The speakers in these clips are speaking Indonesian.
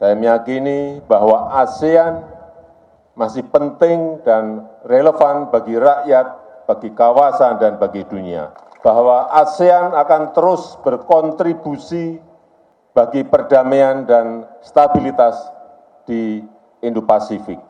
Saya meyakini bahwa ASEAN masih penting dan relevan bagi rakyat, bagi kawasan, dan bagi dunia. Bahwa ASEAN akan terus berkontribusi bagi perdamaian dan stabilitas di Indo-Pasifik.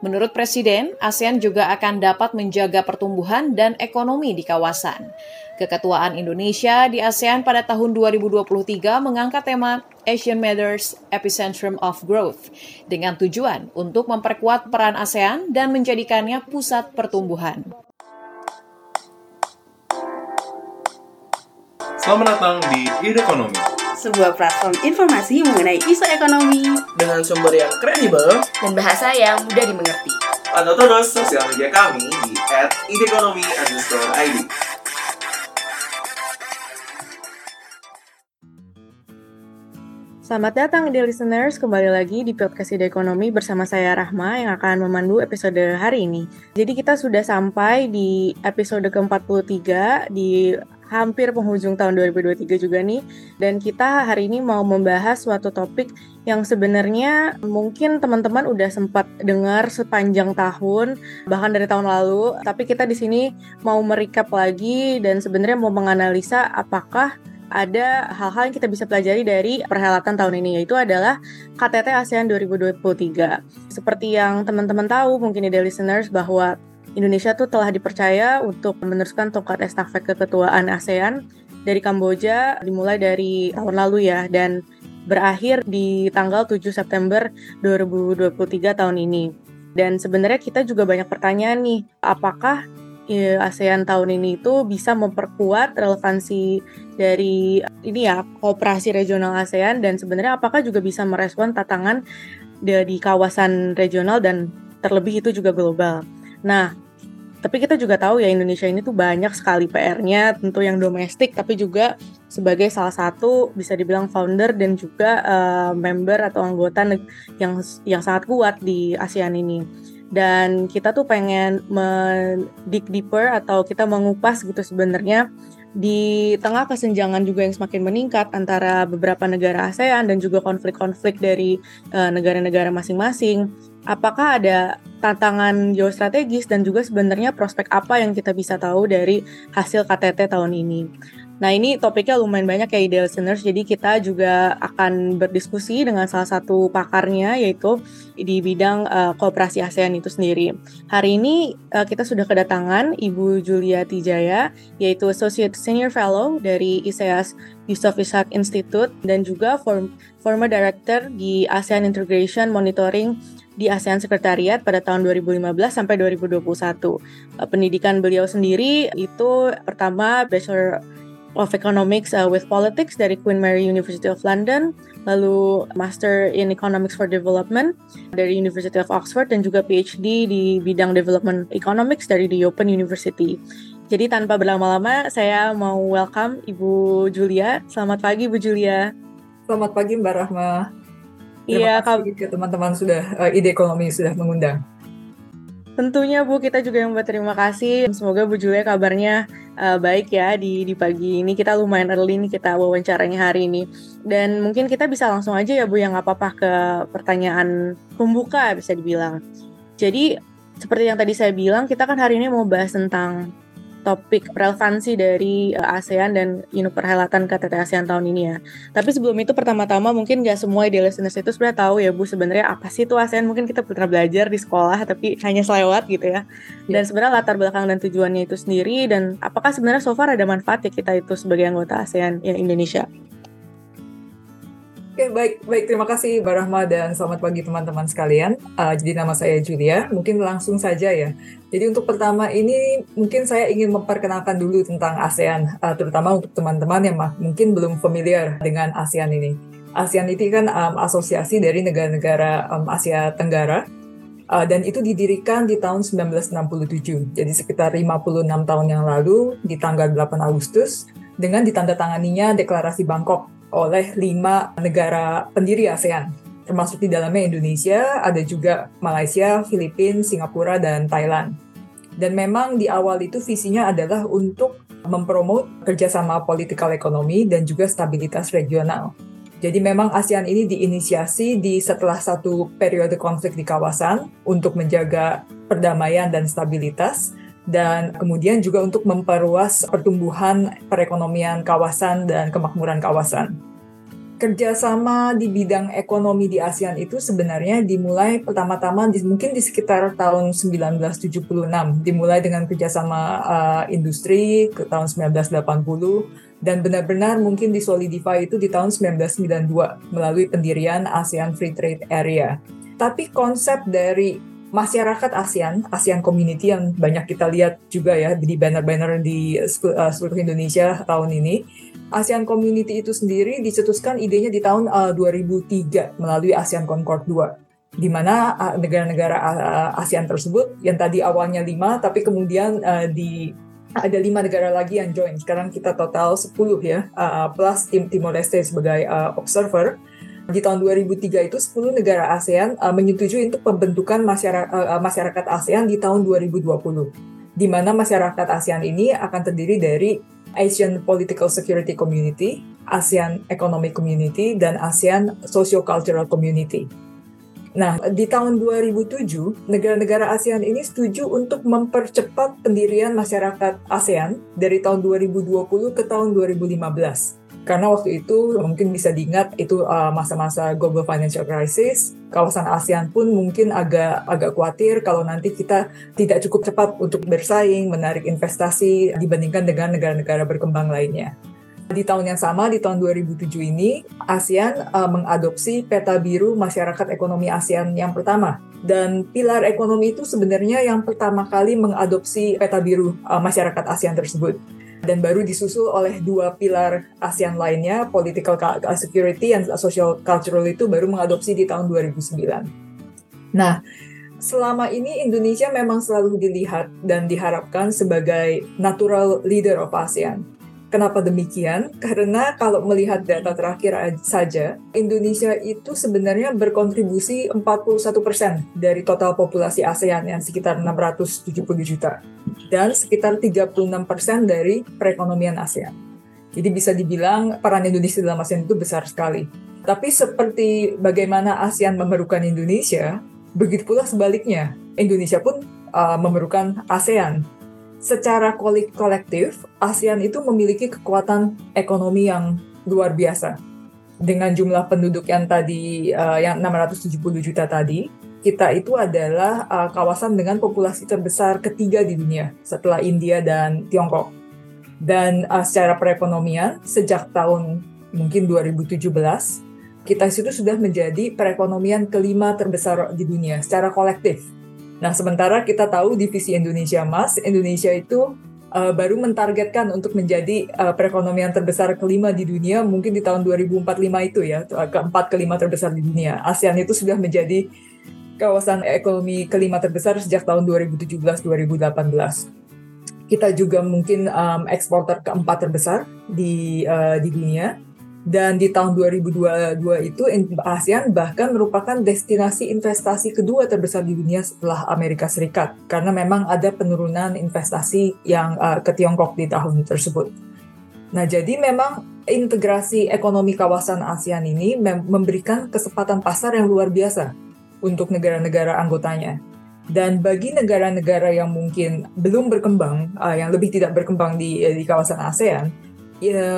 Menurut Presiden, ASEAN juga akan dapat menjaga pertumbuhan dan ekonomi di kawasan. Keketuaan Indonesia di ASEAN pada tahun 2023 mengangkat tema Asian Matters Epicentrum of Growth dengan tujuan untuk memperkuat peran ASEAN dan menjadikannya pusat pertumbuhan. Selamat datang di Ide Ekonomi, sebuah platform informasi mengenai isu ekonomi dengan sumber yang kredibel dan bahasa yang mudah dimengerti. Pantau terus sosial media kami di @idekonomi_id. Selamat datang di listeners, kembali lagi di podcast Ide Ekonomi bersama saya Rahma yang akan memandu episode hari ini. Jadi kita sudah sampai di episode ke-43 di hampir penghujung tahun 2023 juga nih. Dan kita hari ini mau membahas suatu topik yang sebenarnya mungkin teman-teman udah sempat dengar sepanjang tahun bahkan dari tahun lalu. Tapi kita di sini mau merecap lagi dan sebenarnya mau menganalisa apakah ada hal-hal yang kita bisa pelajari dari perhelatan tahun ini yaitu adalah KTT ASEAN 2023. Seperti yang teman-teman tahu mungkin di listeners bahwa Indonesia tuh telah dipercaya untuk meneruskan tongkat estafet keketuaan ASEAN dari Kamboja dimulai dari tahun lalu ya dan berakhir di tanggal 7 September 2023 tahun ini. Dan sebenarnya kita juga banyak pertanyaan nih, apakah ASEAN tahun ini itu bisa memperkuat relevansi dari ini ya kooperasi regional ASEAN dan sebenarnya apakah juga bisa merespon tantangan di kawasan regional dan terlebih itu juga global. Nah, tapi kita juga tahu ya Indonesia ini tuh banyak sekali PR-nya tentu yang domestik tapi juga sebagai salah satu bisa dibilang founder dan juga uh, member atau anggota yang yang sangat kuat di ASEAN ini dan kita tuh pengen dig deeper atau kita mengupas gitu sebenarnya di tengah kesenjangan juga yang semakin meningkat antara beberapa negara ASEAN dan juga konflik-konflik dari uh, negara-negara masing-masing, apakah ada tantangan geostrategis dan juga sebenarnya prospek apa yang kita bisa tahu dari hasil KTT tahun ini. Nah ini topiknya lumayan banyak ya ide listeners, jadi kita juga akan berdiskusi dengan salah satu pakarnya yaitu di bidang uh, kooperasi ASEAN itu sendiri. Hari ini uh, kita sudah kedatangan Ibu Julia Tijaya, yaitu Associate Senior Fellow dari ISEAS Yusof Ishak Institute dan juga form, former Director di ASEAN Integration Monitoring di ASEAN Sekretariat pada tahun 2015 sampai 2021. Uh, pendidikan beliau sendiri itu pertama Bachelor of Economics uh, with Politics dari Queen Mary University of London, lalu Master in Economics for Development dari University of Oxford dan juga PhD di bidang Development Economics dari The Open University. Jadi tanpa berlama-lama saya mau welcome Ibu Julia. Selamat pagi Bu Julia. Selamat pagi Mbak Rahma. Iya, ke teman-teman sudah uh, ide ekonomi sudah mengundang. Tentunya Bu, kita juga yang berterima kasih. Semoga Bu Julia kabarnya uh, baik ya di di pagi ini. Kita lumayan early nih kita wawancaranya hari ini. Dan mungkin kita bisa langsung aja ya Bu yang nggak apa-apa ke pertanyaan pembuka bisa dibilang. Jadi seperti yang tadi saya bilang kita kan hari ini mau bahas tentang topik relevansi dari uh, ASEAN dan you know, perhelatan KTT ASEAN tahun ini ya. Tapi sebelum itu pertama-tama mungkin gak semua ide listeners itu sebenarnya tahu ya Bu sebenarnya apa sih itu ASEAN mungkin kita pernah belajar di sekolah tapi hanya selewat gitu ya. Iya. Dan sebenarnya latar belakang dan tujuannya itu sendiri dan apakah sebenarnya so far ada manfaat ya kita itu sebagai anggota ASEAN ya Indonesia. Oke, baik, baik. Terima kasih, Mbak Rahma, dan selamat pagi teman-teman sekalian. Uh, jadi nama saya Julia. Mungkin langsung saja ya. Jadi untuk pertama ini mungkin saya ingin memperkenalkan dulu tentang ASEAN, uh, terutama untuk teman-teman yang mungkin belum familiar dengan ASEAN ini. ASEAN ini kan um, asosiasi dari negara-negara um, Asia Tenggara, uh, dan itu didirikan di tahun 1967. Jadi sekitar 56 tahun yang lalu, di tanggal 8 Agustus, dengan ditandatanganinya Deklarasi Bangkok oleh lima negara pendiri ASEAN, termasuk di dalamnya Indonesia, ada juga Malaysia, Filipina, Singapura, dan Thailand. Dan memang di awal itu visinya adalah untuk mempromot kerjasama politikal ekonomi dan juga stabilitas regional. Jadi memang ASEAN ini diinisiasi di setelah satu periode konflik di kawasan untuk menjaga perdamaian dan stabilitas dan kemudian juga untuk memperluas pertumbuhan perekonomian kawasan dan kemakmuran kawasan kerjasama di bidang ekonomi di ASEAN itu sebenarnya dimulai pertama-tama di, mungkin di sekitar tahun 1976, dimulai dengan kerjasama uh, industri ke tahun 1980 dan benar-benar mungkin disolidify itu di tahun 1992 melalui pendirian ASEAN Free Trade Area. Tapi konsep dari masyarakat ASEAN, ASEAN Community yang banyak kita lihat juga ya di banner-banner di uh, seluruh Indonesia tahun ini, ASEAN Community itu sendiri dicetuskan idenya di tahun uh, 2003 melalui ASEAN Concord 2 di mana uh, negara-negara uh, ASEAN tersebut yang tadi awalnya lima tapi kemudian di ada lima negara lagi yang join. Sekarang kita total 10 ya, plus tim Timor Leste sebagai observer. Di tahun 2003 itu 10 negara ASEAN uh, menyetujui untuk pembentukan masyarakat, uh, masyarakat ASEAN di tahun 2020. Di mana masyarakat ASEAN ini akan terdiri dari Asian Political Security Community, ASEAN Economic Community, dan ASEAN Socio-Cultural Community. Nah, di tahun 2007, negara-negara ASEAN ini setuju untuk mempercepat pendirian masyarakat ASEAN dari tahun 2020 ke tahun 2015. Karena waktu itu mungkin bisa diingat itu uh, masa-masa global financial crisis, kawasan ASEAN pun mungkin agak agak khawatir kalau nanti kita tidak cukup cepat untuk bersaing, menarik investasi dibandingkan dengan negara-negara berkembang lainnya. Di tahun yang sama, di tahun 2007 ini, ASEAN uh, mengadopsi peta biru masyarakat ekonomi ASEAN yang pertama. Dan pilar ekonomi itu sebenarnya yang pertama kali mengadopsi peta biru uh, masyarakat ASEAN tersebut dan baru disusul oleh dua pilar ASEAN lainnya, political security dan social cultural itu baru mengadopsi di tahun 2009. Nah, selama ini Indonesia memang selalu dilihat dan diharapkan sebagai natural leader of ASEAN. Kenapa demikian? Karena kalau melihat data terakhir saja, Indonesia itu sebenarnya berkontribusi 41% dari total populasi ASEAN yang sekitar 670 juta dan sekitar 36% dari perekonomian ASEAN. Jadi bisa dibilang peran Indonesia dalam ASEAN itu besar sekali. Tapi seperti bagaimana ASEAN memerlukan Indonesia, begitu pula sebaliknya. Indonesia pun uh, memerlukan ASEAN secara kolektif, ASEAN itu memiliki kekuatan ekonomi yang luar biasa. Dengan jumlah penduduk yang tadi, uh, yang 670 juta tadi, kita itu adalah uh, kawasan dengan populasi terbesar ketiga di dunia setelah India dan Tiongkok. Dan uh, secara perekonomian, sejak tahun mungkin 2017, kita itu sudah menjadi perekonomian kelima terbesar di dunia secara kolektif Nah, sementara kita tahu divisi Indonesia Mas, Indonesia itu uh, baru mentargetkan untuk menjadi uh, perekonomian terbesar kelima di dunia mungkin di tahun 2045 itu ya, keempat kelima terbesar di dunia. ASEAN itu sudah menjadi kawasan ekonomi kelima terbesar sejak tahun 2017-2018. Kita juga mungkin um, eksporter keempat terbesar di uh, di dunia dan di tahun 2022 itu ASEAN bahkan merupakan destinasi investasi kedua terbesar di dunia setelah Amerika Serikat karena memang ada penurunan investasi yang uh, ke Tiongkok di tahun tersebut. Nah, jadi memang integrasi ekonomi kawasan ASEAN ini memberikan kesempatan pasar yang luar biasa untuk negara-negara anggotanya. Dan bagi negara-negara yang mungkin belum berkembang, uh, yang lebih tidak berkembang di, di kawasan ASEAN, ya,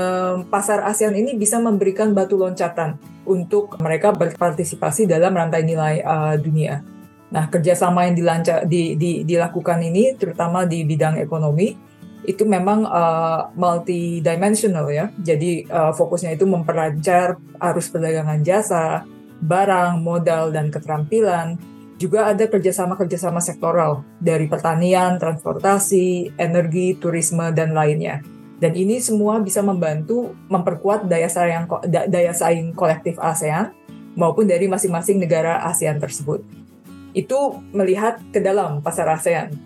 pasar ASEAN ini bisa memberikan batu loncatan untuk mereka berpartisipasi dalam rantai nilai uh, dunia. Nah, kerjasama yang dilancar, di, di, dilakukan ini, terutama di bidang ekonomi, itu memang uh, multidimensional ya. Jadi uh, fokusnya itu memperlancar arus perdagangan jasa, barang, modal, dan keterampilan. Juga ada kerjasama-kerjasama sektoral dari pertanian, transportasi, energi, turisme, dan lainnya. Dan ini semua bisa membantu memperkuat daya saing daya saing kolektif ASEAN maupun dari masing-masing negara ASEAN tersebut. Itu melihat ke dalam pasar ASEAN.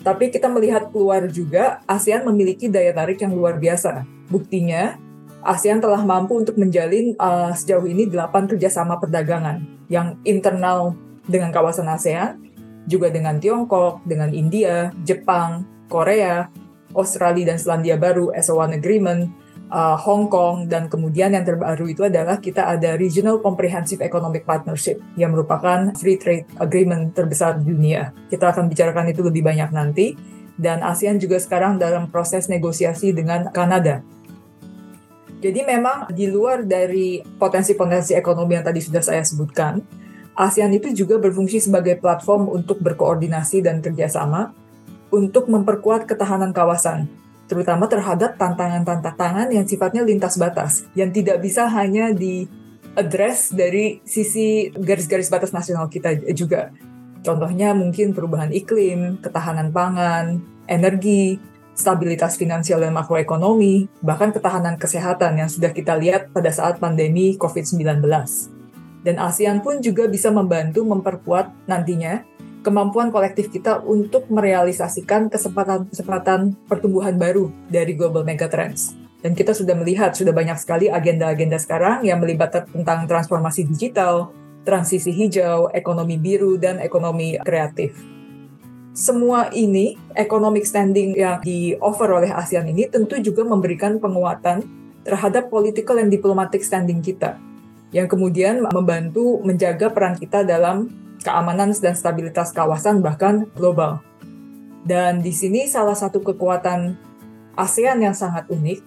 Tapi kita melihat keluar juga, ASEAN memiliki daya tarik yang luar biasa. Buktinya, ASEAN telah mampu untuk menjalin uh, sejauh ini delapan kerjasama perdagangan yang internal dengan kawasan ASEAN, juga dengan Tiongkok, dengan India, Jepang, Korea, Australia dan Selandia Baru as a one agreement, uh, Hong Kong, dan kemudian yang terbaru itu adalah kita ada Regional Comprehensive Economic Partnership yang merupakan free trade agreement terbesar di dunia. Kita akan bicarakan itu lebih banyak nanti. Dan ASEAN juga sekarang dalam proses negosiasi dengan Kanada. Jadi memang di luar dari potensi-potensi ekonomi yang tadi sudah saya sebutkan, ASEAN itu juga berfungsi sebagai platform untuk berkoordinasi dan kerjasama untuk memperkuat ketahanan kawasan terutama terhadap tantangan-tantangan yang sifatnya lintas batas, yang tidak bisa hanya di dari sisi garis-garis batas nasional kita juga. Contohnya mungkin perubahan iklim, ketahanan pangan, energi, stabilitas finansial dan makroekonomi, bahkan ketahanan kesehatan yang sudah kita lihat pada saat pandemi COVID-19. Dan ASEAN pun juga bisa membantu memperkuat nantinya kemampuan kolektif kita untuk merealisasikan kesempatan-kesempatan pertumbuhan baru dari global megatrends. Dan kita sudah melihat, sudah banyak sekali agenda-agenda sekarang yang melibatkan tentang transformasi digital, transisi hijau, ekonomi biru, dan ekonomi kreatif. Semua ini, economic standing yang di-offer oleh ASEAN ini tentu juga memberikan penguatan terhadap political and diplomatic standing kita, yang kemudian membantu menjaga peran kita dalam keamanan dan stabilitas kawasan bahkan global. Dan di sini salah satu kekuatan ASEAN yang sangat unik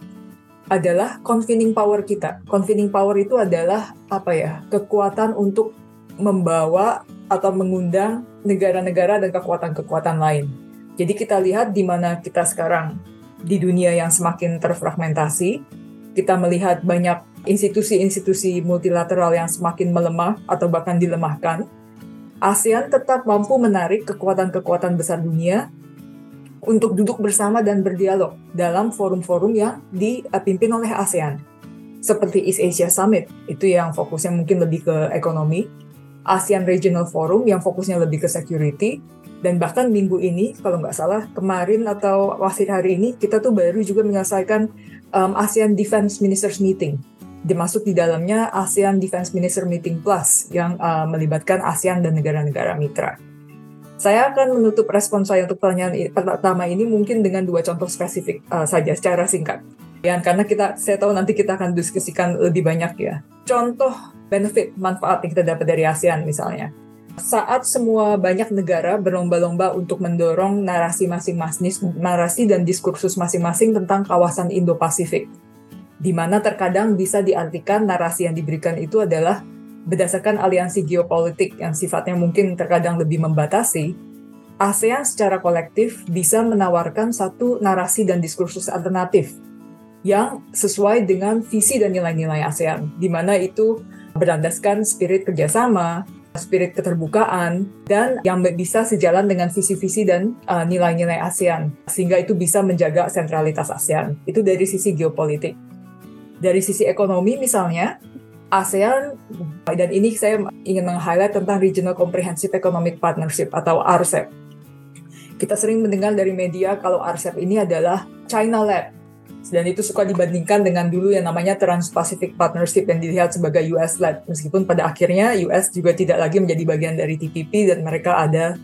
adalah convening power kita. Convening power itu adalah apa ya? kekuatan untuk membawa atau mengundang negara-negara dan kekuatan-kekuatan lain. Jadi kita lihat di mana kita sekarang di dunia yang semakin terfragmentasi, kita melihat banyak institusi-institusi multilateral yang semakin melemah atau bahkan dilemahkan ASEAN tetap mampu menarik kekuatan-kekuatan besar dunia untuk duduk bersama dan berdialog dalam forum-forum yang dipimpin oleh ASEAN. Seperti East Asia Summit, itu yang fokusnya mungkin lebih ke ekonomi, ASEAN Regional Forum yang fokusnya lebih ke security, dan bahkan minggu ini, kalau nggak salah, kemarin atau wasit hari ini, kita tuh baru juga menyelesaikan um, ASEAN Defense Ministers Meeting dimasuk di dalamnya ASEAN Defense Minister Meeting Plus yang uh, melibatkan ASEAN dan negara-negara mitra. Saya akan menutup respon saya untuk pertanyaan pertama ini mungkin dengan dua contoh spesifik uh, saja secara singkat. Ya, karena kita saya tahu nanti kita akan diskusikan lebih banyak ya. Contoh benefit manfaat yang kita dapat dari ASEAN misalnya. Saat semua banyak negara berlomba-lomba untuk mendorong narasi masing-masing, narasi dan diskursus masing-masing tentang kawasan Indo-Pasifik di mana terkadang bisa diartikan narasi yang diberikan itu adalah berdasarkan aliansi geopolitik yang sifatnya mungkin terkadang lebih membatasi, ASEAN secara kolektif bisa menawarkan satu narasi dan diskursus alternatif yang sesuai dengan visi dan nilai-nilai ASEAN, di mana itu berlandaskan spirit kerjasama, spirit keterbukaan, dan yang bisa sejalan dengan visi-visi dan uh, nilai-nilai ASEAN, sehingga itu bisa menjaga sentralitas ASEAN. Itu dari sisi geopolitik. Dari sisi ekonomi misalnya, ASEAN, dan ini saya ingin meng-highlight tentang Regional Comprehensive Economic Partnership atau RCEP. Kita sering mendengar dari media kalau RCEP ini adalah China Lab, dan itu suka dibandingkan dengan dulu yang namanya Trans-Pacific Partnership yang dilihat sebagai US led meskipun pada akhirnya US juga tidak lagi menjadi bagian dari TPP dan mereka ada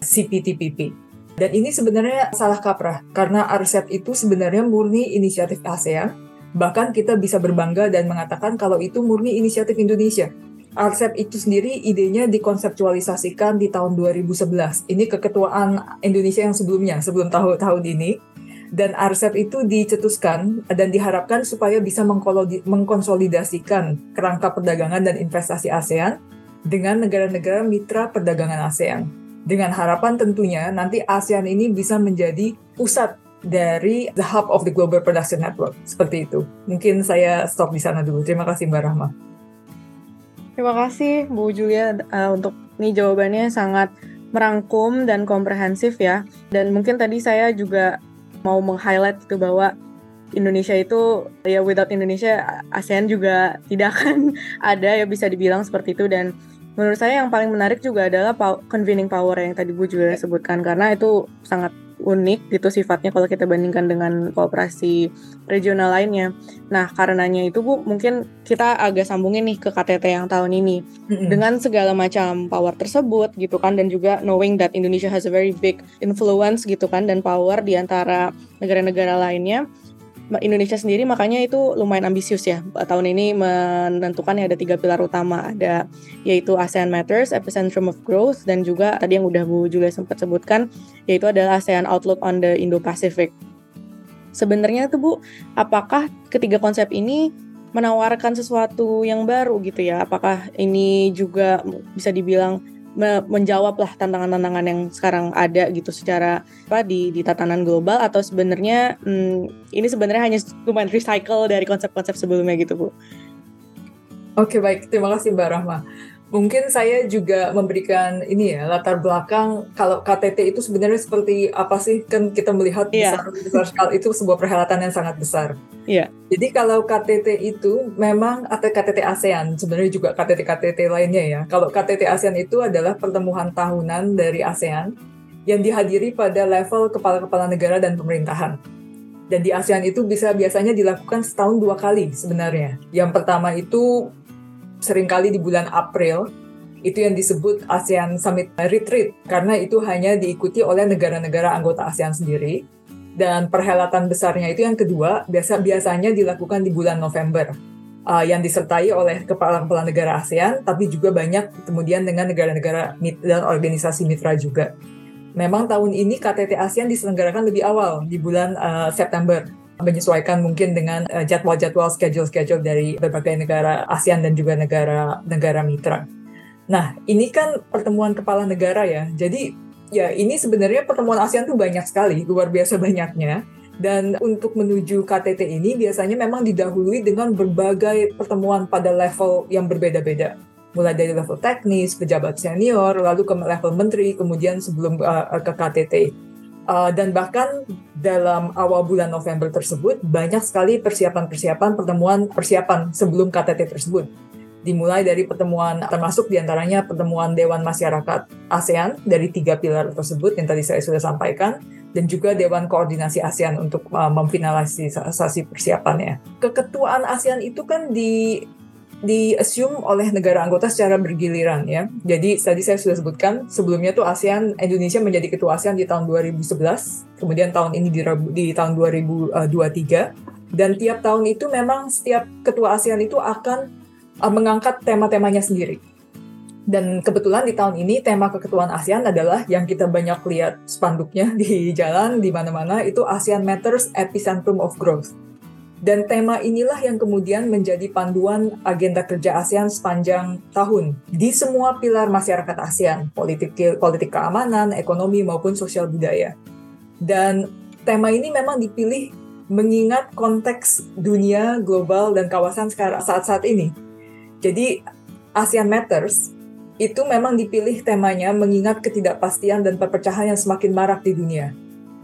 CPTPP. Dan ini sebenarnya salah kaprah karena RCEP itu sebenarnya murni inisiatif ASEAN Bahkan kita bisa berbangga dan mengatakan kalau itu murni inisiatif Indonesia. RCEP itu sendiri idenya dikonseptualisasikan di tahun 2011. Ini keketuaan Indonesia yang sebelumnya, sebelum tahun-tahun ini. Dan RCEP itu dicetuskan dan diharapkan supaya bisa mengkonsolidasikan kerangka perdagangan dan investasi ASEAN dengan negara-negara mitra perdagangan ASEAN. Dengan harapan tentunya nanti ASEAN ini bisa menjadi pusat dari the hub of the global production network seperti itu. Mungkin saya stop di sana dulu. Terima kasih Mbak Rahma. Terima kasih Bu Julia uh, untuk ini jawabannya sangat merangkum dan komprehensif ya. Dan mungkin tadi saya juga mau meng-highlight itu bahwa Indonesia itu ya without Indonesia ASEAN juga tidak akan ada ya bisa dibilang seperti itu dan menurut saya yang paling menarik juga adalah convening power yang tadi Bu juga sebutkan karena itu sangat unik gitu sifatnya kalau kita bandingkan dengan kooperasi regional lainnya. Nah, karenanya itu Bu, mungkin kita agak sambungin nih ke KTT yang tahun ini. Mm-hmm. Dengan segala macam power tersebut gitu kan dan juga knowing that Indonesia has a very big influence gitu kan dan power di antara negara-negara lainnya. Indonesia sendiri makanya itu lumayan ambisius ya. Tahun ini menentukan ya ada tiga pilar utama, ada yaitu ASEAN Matters, Epicentrum of Growth, dan juga tadi yang udah Bu Julia sempat sebutkan, yaitu adalah ASEAN Outlook on the Indo-Pacific. Sebenarnya tuh Bu, apakah ketiga konsep ini menawarkan sesuatu yang baru gitu ya? Apakah ini juga bisa dibilang menjawab lah tantangan-tantangan yang sekarang ada gitu secara apa di di tatanan global atau sebenarnya hmm, ini sebenarnya hanya lumayan recycle dari konsep-konsep sebelumnya gitu bu. Oke baik terima kasih Mbak Rahma. Mungkin saya juga memberikan ini ya latar belakang kalau KTT itu sebenarnya seperti apa sih kan kita melihat yeah. besar besar itu sebuah perhelatan yang sangat besar. Iya. Yeah. Jadi kalau KTT itu memang atau KTT ASEAN sebenarnya juga KTT KTT lainnya ya. Kalau KTT ASEAN itu adalah pertemuan tahunan dari ASEAN yang dihadiri pada level kepala-kepala negara dan pemerintahan. Dan di ASEAN itu bisa biasanya dilakukan setahun dua kali sebenarnya. Yang pertama itu sering kali di bulan April itu yang disebut ASEAN Summit Retreat karena itu hanya diikuti oleh negara-negara anggota ASEAN sendiri dan perhelatan besarnya itu yang kedua biasa biasanya dilakukan di bulan November uh, yang disertai oleh kepala-kepala negara ASEAN tapi juga banyak kemudian dengan negara-negara dan organisasi mitra juga. Memang tahun ini KTT ASEAN diselenggarakan lebih awal di bulan uh, September menyesuaikan mungkin dengan uh, jadwal-jadwal schedule-schedule dari berbagai negara ASEAN dan juga negara-negara mitra. Nah, ini kan pertemuan kepala negara ya. Jadi ya ini sebenarnya pertemuan ASEAN tuh banyak sekali, luar biasa banyaknya. Dan untuk menuju KTT ini biasanya memang didahului dengan berbagai pertemuan pada level yang berbeda-beda. Mulai dari level teknis, pejabat senior, lalu ke level menteri, kemudian sebelum uh, ke KTT. Uh, dan bahkan dalam awal bulan November tersebut banyak sekali persiapan-persiapan pertemuan persiapan sebelum KTT tersebut. Dimulai dari pertemuan termasuk di antaranya pertemuan Dewan Masyarakat ASEAN dari tiga pilar tersebut yang tadi saya sudah sampaikan dan juga Dewan Koordinasi ASEAN untuk uh, memfinalisasi persiapannya. Keketuaan ASEAN itu kan di di-assume oleh negara anggota secara bergiliran ya. Jadi tadi saya sudah sebutkan sebelumnya tuh ASEAN Indonesia menjadi ketua ASEAN di tahun 2011, kemudian tahun ini di, di tahun 2023 dan tiap tahun itu memang setiap ketua ASEAN itu akan uh, mengangkat tema-temanya sendiri. Dan kebetulan di tahun ini tema keketuaan ASEAN adalah yang kita banyak lihat spanduknya di jalan di mana-mana itu ASEAN Matters Epicentrum of Growth dan tema inilah yang kemudian menjadi panduan agenda kerja ASEAN sepanjang tahun di semua pilar masyarakat ASEAN, politik politik keamanan, ekonomi maupun sosial budaya. Dan tema ini memang dipilih mengingat konteks dunia, global dan kawasan sekarang saat-saat ini. Jadi ASEAN Matters itu memang dipilih temanya mengingat ketidakpastian dan perpecahan yang semakin marak di dunia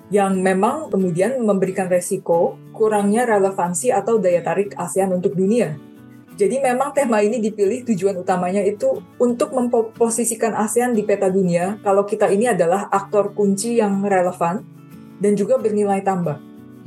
yang memang kemudian memberikan resiko kurangnya relevansi atau daya tarik ASEAN untuk dunia. Jadi memang tema ini dipilih tujuan utamanya itu untuk memposisikan ASEAN di peta dunia kalau kita ini adalah aktor kunci yang relevan dan juga bernilai tambah.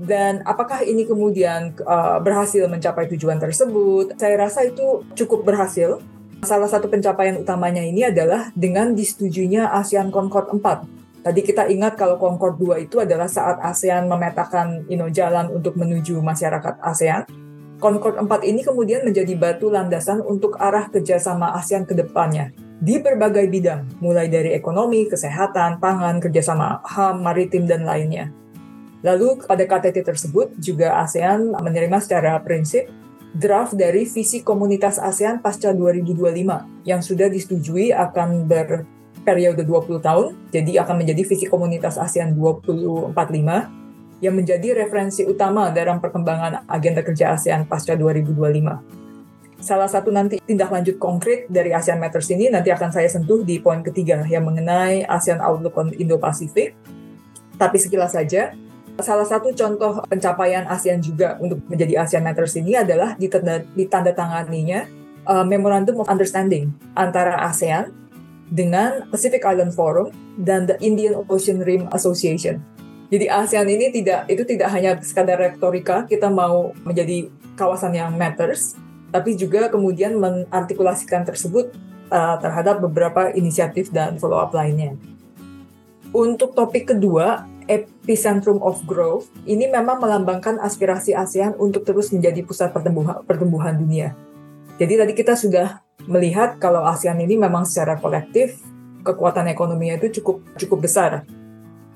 Dan apakah ini kemudian uh, berhasil mencapai tujuan tersebut? Saya rasa itu cukup berhasil. Salah satu pencapaian utamanya ini adalah dengan disetujuinya ASEAN Concord 4 Tadi kita ingat kalau Concord 2 itu adalah saat ASEAN memetakan you know, jalan untuk menuju masyarakat ASEAN. Concord 4 ini kemudian menjadi batu landasan untuk arah kerjasama ASEAN ke depannya di berbagai bidang, mulai dari ekonomi, kesehatan, pangan, kerjasama HAM, maritim, dan lainnya. Lalu pada KTT tersebut juga ASEAN menerima secara prinsip draft dari visi komunitas ASEAN pasca 2025 yang sudah disetujui akan ber periode 20 tahun, jadi akan menjadi visi komunitas ASEAN 2045 yang menjadi referensi utama dalam perkembangan agenda kerja ASEAN pasca 2025. Salah satu nanti tindak lanjut konkret dari ASEAN Matters ini nanti akan saya sentuh di poin ketiga yang mengenai ASEAN Outlook on Indo-Pacific. Tapi sekilas saja, salah satu contoh pencapaian ASEAN juga untuk menjadi ASEAN Matters ini adalah ditanda, ditandatanganinya uh, Memorandum of Understanding antara ASEAN dengan Pacific Island Forum dan the Indian Ocean Rim Association. Jadi ASEAN ini tidak itu tidak hanya sekadar retorika kita mau menjadi kawasan yang matters, tapi juga kemudian mengartikulasikan tersebut uh, terhadap beberapa inisiatif dan follow up lainnya. Untuk topik kedua, epicentrum of growth ini memang melambangkan aspirasi ASEAN untuk terus menjadi pusat pertumbuhan, pertumbuhan dunia. Jadi tadi kita sudah melihat kalau ASEAN ini memang secara kolektif kekuatan ekonominya itu cukup cukup besar.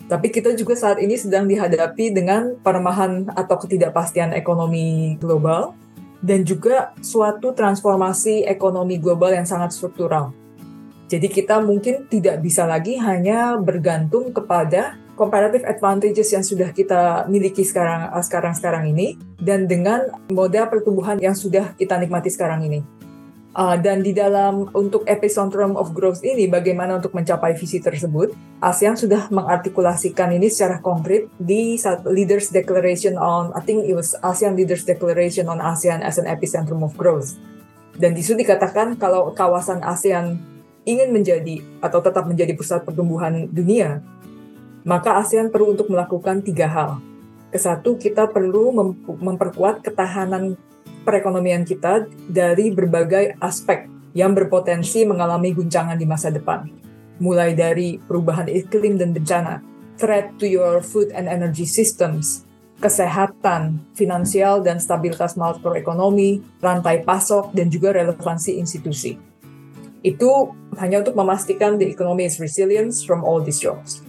Tapi kita juga saat ini sedang dihadapi dengan peremahan atau ketidakpastian ekonomi global dan juga suatu transformasi ekonomi global yang sangat struktural. Jadi kita mungkin tidak bisa lagi hanya bergantung kepada comparative advantages yang sudah kita miliki sekarang sekarang sekarang ini dan dengan model pertumbuhan yang sudah kita nikmati sekarang ini. Uh, dan di dalam untuk epicentrum of growth ini, bagaimana untuk mencapai visi tersebut, ASEAN sudah mengartikulasikan ini secara konkret di Leaders Declaration on, I think it was ASEAN Leaders Declaration on ASEAN as an epicentrum of growth. Dan di situ dikatakan kalau kawasan ASEAN ingin menjadi atau tetap menjadi pusat pertumbuhan dunia, maka ASEAN perlu untuk melakukan tiga hal. Kesatu, kita perlu memperkuat ketahanan perekonomian kita dari berbagai aspek yang berpotensi mengalami guncangan di masa depan. Mulai dari perubahan iklim dan bencana, threat to your food and energy systems, kesehatan, finansial dan stabilitas makroekonomi, rantai pasok, dan juga relevansi institusi. Itu hanya untuk memastikan the economy is resilient from all these shocks.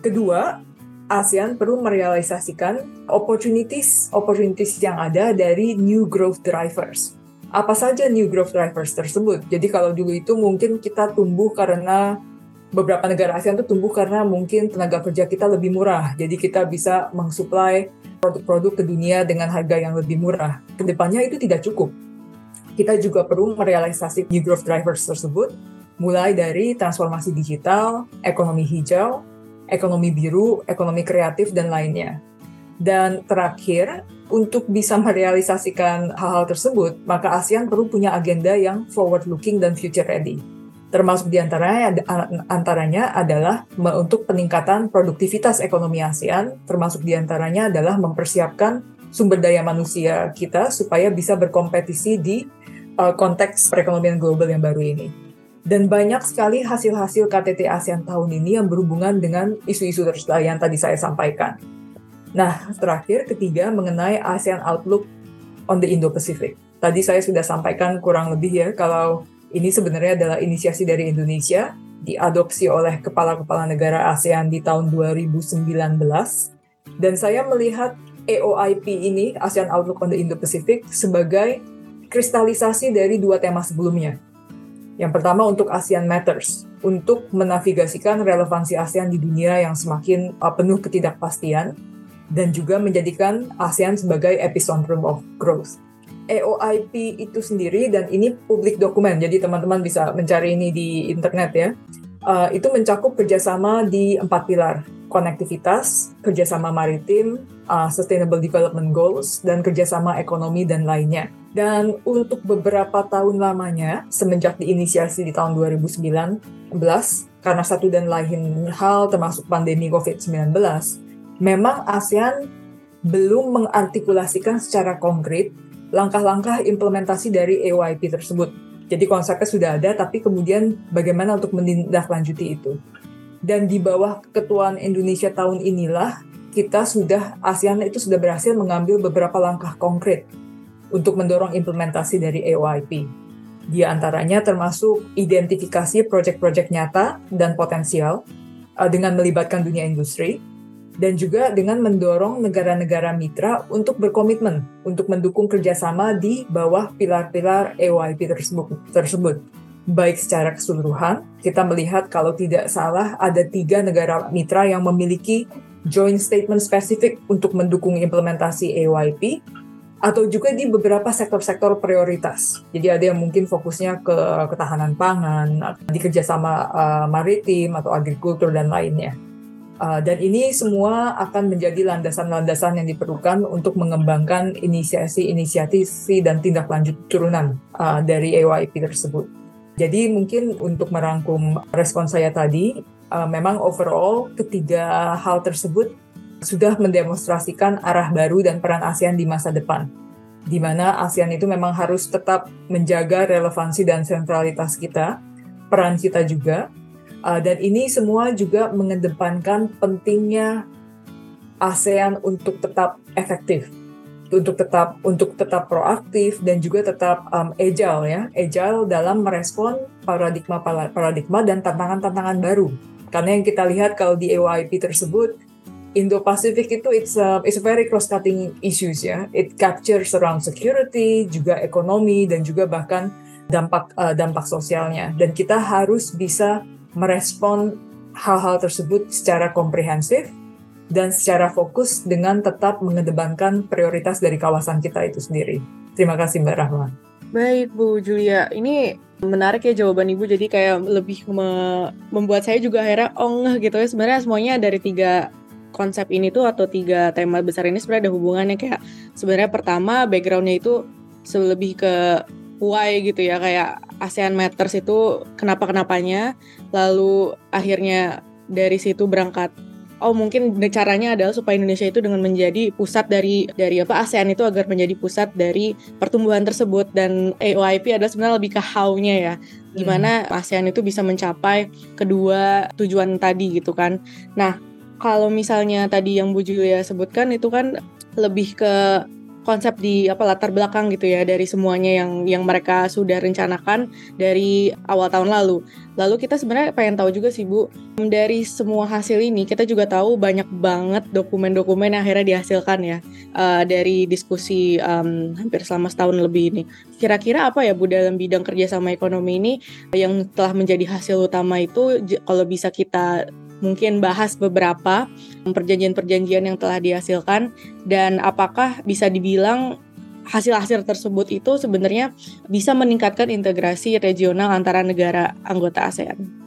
Kedua, ASEAN perlu merealisasikan opportunities opportunities yang ada dari new growth drivers. Apa saja new growth drivers tersebut? Jadi kalau dulu itu mungkin kita tumbuh karena beberapa negara ASEAN itu tumbuh karena mungkin tenaga kerja kita lebih murah. Jadi kita bisa mengsuplai produk-produk ke dunia dengan harga yang lebih murah. Ke depannya itu tidak cukup. Kita juga perlu merealisasi new growth drivers tersebut, mulai dari transformasi digital, ekonomi hijau, ekonomi biru, ekonomi kreatif, dan lainnya. Dan terakhir, untuk bisa merealisasikan hal-hal tersebut, maka ASEAN perlu punya agenda yang forward-looking dan future-ready. Termasuk di antaranya antaranya adalah untuk peningkatan produktivitas ekonomi ASEAN, termasuk di antaranya adalah mempersiapkan sumber daya manusia kita supaya bisa berkompetisi di uh, konteks perekonomian global yang baru ini. Dan banyak sekali hasil-hasil KTT ASEAN tahun ini yang berhubungan dengan isu-isu yang tadi saya sampaikan. Nah, terakhir, ketiga, mengenai ASEAN Outlook on the Indo-Pacific. Tadi saya sudah sampaikan kurang lebih ya, kalau ini sebenarnya adalah inisiasi dari Indonesia, diadopsi oleh kepala-kepala negara ASEAN di tahun 2019. Dan saya melihat AOIP ini, ASEAN Outlook on the Indo-Pacific, sebagai kristalisasi dari dua tema sebelumnya, yang pertama untuk ASEAN Matters, untuk menavigasikan relevansi ASEAN di dunia yang semakin uh, penuh ketidakpastian, dan juga menjadikan ASEAN sebagai epicentrum of growth. EOIP itu sendiri, dan ini publik dokumen, jadi teman-teman bisa mencari ini di internet ya, uh, itu mencakup kerjasama di empat pilar, konektivitas, kerjasama maritim, uh, sustainable development goals, dan kerjasama ekonomi dan lainnya. Dan untuk beberapa tahun lamanya, semenjak diinisiasi di tahun 2019, karena satu dan lain hal termasuk pandemi COVID-19, memang ASEAN belum mengartikulasikan secara konkret langkah-langkah implementasi dari EYP tersebut. Jadi konsepnya sudah ada, tapi kemudian bagaimana untuk menindaklanjuti itu. Dan di bawah ketuaan Indonesia tahun inilah, kita sudah, ASEAN itu sudah berhasil mengambil beberapa langkah konkret untuk mendorong implementasi dari AOIP. Di antaranya termasuk identifikasi proyek-proyek nyata dan potensial uh, dengan melibatkan dunia industri, dan juga dengan mendorong negara-negara mitra untuk berkomitmen untuk mendukung kerjasama di bawah pilar-pilar AOIP tersebut. tersebut. Baik secara keseluruhan, kita melihat kalau tidak salah ada tiga negara mitra yang memiliki joint statement spesifik untuk mendukung implementasi AOIP, atau juga di beberapa sektor-sektor prioritas. Jadi ada yang mungkin fokusnya ke ketahanan pangan, di kerjasama uh, maritim atau agrikultur dan lainnya. Uh, dan ini semua akan menjadi landasan-landasan yang diperlukan untuk mengembangkan inisiasi-inisiatif dan tindak lanjut turunan uh, dari EYP tersebut. Jadi mungkin untuk merangkum respon saya tadi, uh, memang overall ketiga hal tersebut sudah mendemonstrasikan arah baru dan peran ASEAN di masa depan, di mana ASEAN itu memang harus tetap menjaga relevansi dan sentralitas kita, peran kita juga, uh, dan ini semua juga mengedepankan pentingnya ASEAN untuk tetap efektif, untuk tetap untuk tetap proaktif dan juga tetap um, agile ya, agile dalam merespon paradigma paradigma dan tantangan-tantangan baru. Karena yang kita lihat kalau di AYP tersebut Indo-Pacific itu it's a, it's a very cross-cutting issues ya. It captures around security, juga ekonomi dan juga bahkan dampak uh, dampak sosialnya. Dan kita harus bisa merespon hal-hal tersebut secara komprehensif dan secara fokus dengan tetap mengedepankan prioritas dari kawasan kita itu sendiri. Terima kasih Mbak Rahma. Baik Bu Julia, ini menarik ya jawaban Ibu. Jadi kayak lebih me membuat saya juga akhirnya oh gitu ya. Sebenarnya semuanya dari tiga konsep ini tuh atau tiga tema besar ini sebenarnya ada hubungannya kayak sebenarnya pertama backgroundnya itu lebih ke why gitu ya kayak ASEAN Matters itu kenapa kenapanya lalu akhirnya dari situ berangkat. Oh mungkin caranya adalah supaya Indonesia itu dengan menjadi pusat dari dari apa ASEAN itu agar menjadi pusat dari pertumbuhan tersebut. Dan AOIP adalah sebenarnya lebih ke how-nya ya. Gimana hmm. ASEAN itu bisa mencapai kedua tujuan tadi gitu kan. Nah kalau misalnya tadi yang Bu Julia sebutkan itu kan lebih ke konsep di apa latar belakang gitu ya dari semuanya yang yang mereka sudah rencanakan dari awal tahun lalu. Lalu kita sebenarnya pengen tahu juga sih Bu, dari semua hasil ini kita juga tahu banyak banget dokumen-dokumen yang akhirnya dihasilkan ya uh, dari diskusi um, hampir selama setahun lebih ini. Kira-kira apa ya Bu dalam bidang kerjasama ekonomi ini yang telah menjadi hasil utama itu kalau bisa kita mungkin bahas beberapa perjanjian-perjanjian yang telah dihasilkan dan apakah bisa dibilang hasil-hasil tersebut itu sebenarnya bisa meningkatkan integrasi regional antara negara anggota ASEAN.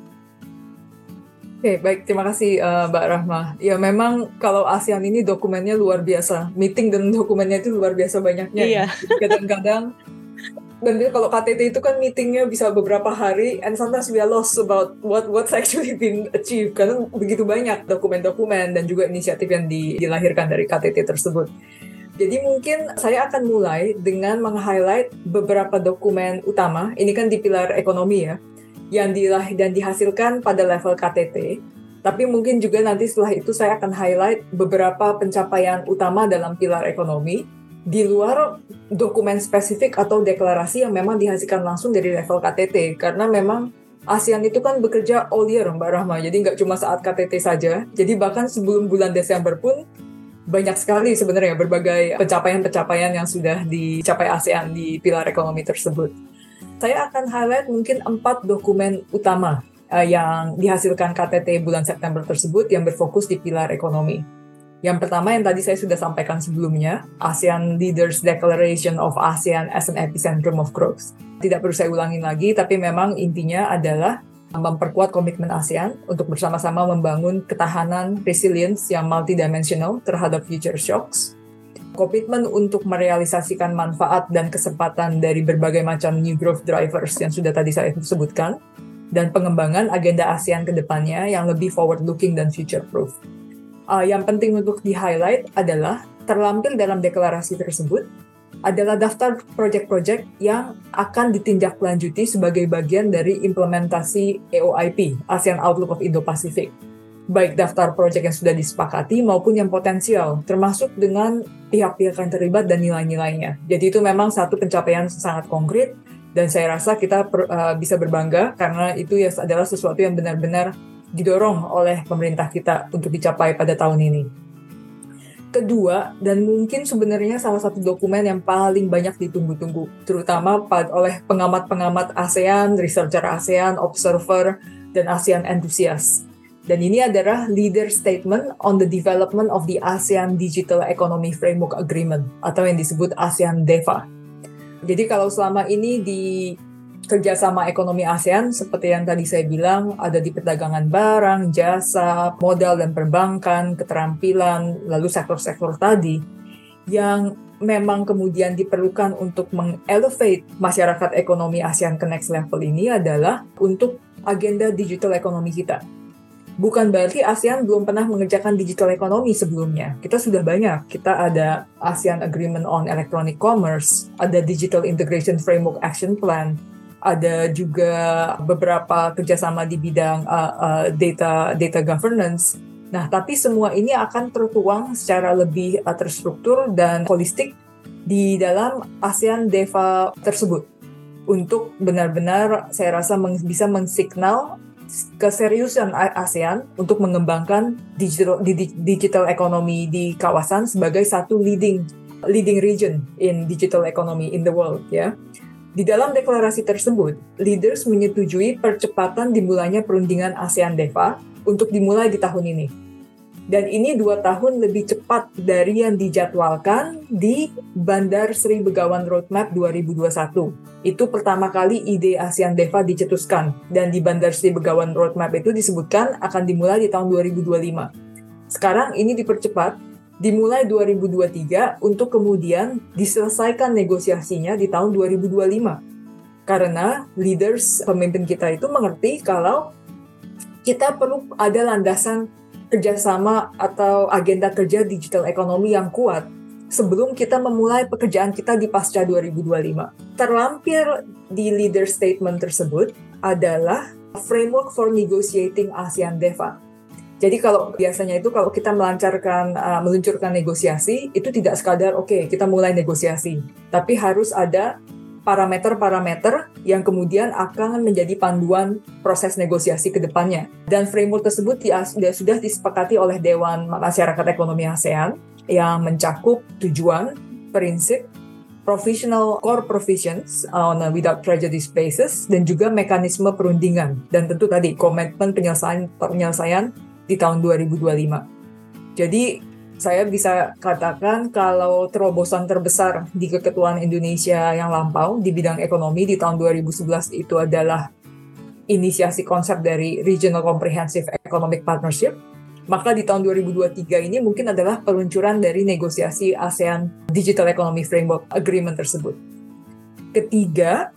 Oke, okay, baik. Terima kasih uh, Mbak Rahma. Ya memang kalau ASEAN ini dokumennya luar biasa. Meeting dan dokumennya itu luar biasa banyaknya. Iya. Kadang-kadang dan kalau KTT itu kan meetingnya bisa beberapa hari and sometimes we are lost about what what's actually been achieved karena begitu banyak dokumen-dokumen dan juga inisiatif yang di, dilahirkan dari KTT tersebut. Jadi mungkin saya akan mulai dengan meng-highlight beberapa dokumen utama. Ini kan di pilar ekonomi ya, yang dilah dan dihasilkan pada level KTT. Tapi mungkin juga nanti setelah itu saya akan highlight beberapa pencapaian utama dalam pilar ekonomi di luar dokumen spesifik atau deklarasi yang memang dihasilkan langsung dari level KTT karena memang ASEAN itu kan bekerja all year Mbak Rahma jadi nggak cuma saat KTT saja jadi bahkan sebelum bulan Desember pun banyak sekali sebenarnya berbagai pencapaian-pencapaian yang sudah dicapai ASEAN di pilar ekonomi tersebut. Saya akan highlight mungkin empat dokumen utama uh, yang dihasilkan KTT bulan September tersebut yang berfokus di pilar ekonomi. Yang pertama yang tadi saya sudah sampaikan sebelumnya, ASEAN Leaders Declaration of ASEAN as an Epicentrum of Growth. Tidak perlu saya ulangin lagi, tapi memang intinya adalah memperkuat komitmen ASEAN untuk bersama-sama membangun ketahanan resilience yang multidimensional terhadap future shocks, komitmen untuk merealisasikan manfaat dan kesempatan dari berbagai macam new growth drivers yang sudah tadi saya sebutkan, dan pengembangan agenda ASEAN ke depannya yang lebih forward-looking dan future-proof uh, yang penting untuk di-highlight adalah terlampir dalam deklarasi tersebut adalah daftar proyek-proyek yang akan ditindaklanjuti sebagai bagian dari implementasi EOIP, ASEAN Outlook of Indo-Pacific. Baik daftar proyek yang sudah disepakati maupun yang potensial, termasuk dengan pihak-pihak yang terlibat dan nilai-nilainya. Jadi itu memang satu pencapaian sangat konkret dan saya rasa kita per, uh, bisa berbangga karena itu ya adalah sesuatu yang benar-benar didorong oleh pemerintah kita untuk dicapai pada tahun ini. Kedua, dan mungkin sebenarnya salah satu dokumen yang paling banyak ditunggu-tunggu, terutama oleh pengamat-pengamat ASEAN, researcher ASEAN, observer, dan ASEAN enthusiast. Dan ini adalah Leader Statement on the Development of the ASEAN Digital Economy Framework Agreement, atau yang disebut ASEAN DEFA. Jadi kalau selama ini di kerjasama ekonomi ASEAN seperti yang tadi saya bilang ada di perdagangan barang, jasa, modal dan perbankan, keterampilan, lalu sektor-sektor tadi yang memang kemudian diperlukan untuk mengelevate masyarakat ekonomi ASEAN ke next level ini adalah untuk agenda digital ekonomi kita. Bukan berarti ASEAN belum pernah mengerjakan digital ekonomi sebelumnya. Kita sudah banyak. Kita ada ASEAN Agreement on Electronic Commerce, ada Digital Integration Framework Action Plan, ada juga beberapa kerjasama di bidang uh, uh, data data governance Nah, tapi semua ini akan tertuang secara lebih uh, terstruktur dan holistik di dalam ASEAN DEVA tersebut untuk benar-benar saya rasa meng, bisa mensignal keseriusan ASEAN untuk mengembangkan digital, digital economy di kawasan sebagai satu leading leading region in digital economy in the world ya. Di dalam deklarasi tersebut, leaders menyetujui percepatan dimulainya perundingan ASEAN DEVA untuk dimulai di tahun ini. Dan ini dua tahun lebih cepat dari yang dijadwalkan di Bandar Sri Begawan Roadmap 2021. Itu pertama kali ide ASEAN DEVA dicetuskan. Dan di Bandar Sri Begawan Roadmap itu disebutkan akan dimulai di tahun 2025. Sekarang ini dipercepat, dimulai 2023 untuk kemudian diselesaikan negosiasinya di tahun 2025. Karena leaders pemimpin kita itu mengerti kalau kita perlu ada landasan kerjasama atau agenda kerja digital ekonomi yang kuat sebelum kita memulai pekerjaan kita di pasca 2025. Terlampir di leader statement tersebut adalah framework for negotiating ASEAN DEVA. Jadi kalau biasanya itu kalau kita melancarkan uh, meluncurkan negosiasi itu tidak sekadar oke okay, kita mulai negosiasi, tapi harus ada parameter-parameter yang kemudian akan menjadi panduan proses negosiasi ke depannya. Dan framework tersebut sudah disepakati oleh Dewan Masyarakat Ekonomi ASEAN yang mencakup tujuan, prinsip, professional core provisions on a without prejudice basis, dan juga mekanisme perundingan. Dan tentu tadi komitmen penyelesaian, penyelesaian di tahun 2025. Jadi saya bisa katakan kalau terobosan terbesar di keketuaan Indonesia yang lampau di bidang ekonomi di tahun 2011 itu adalah inisiasi konsep dari Regional Comprehensive Economic Partnership, maka di tahun 2023 ini mungkin adalah peluncuran dari negosiasi ASEAN Digital Economy Framework Agreement tersebut. Ketiga,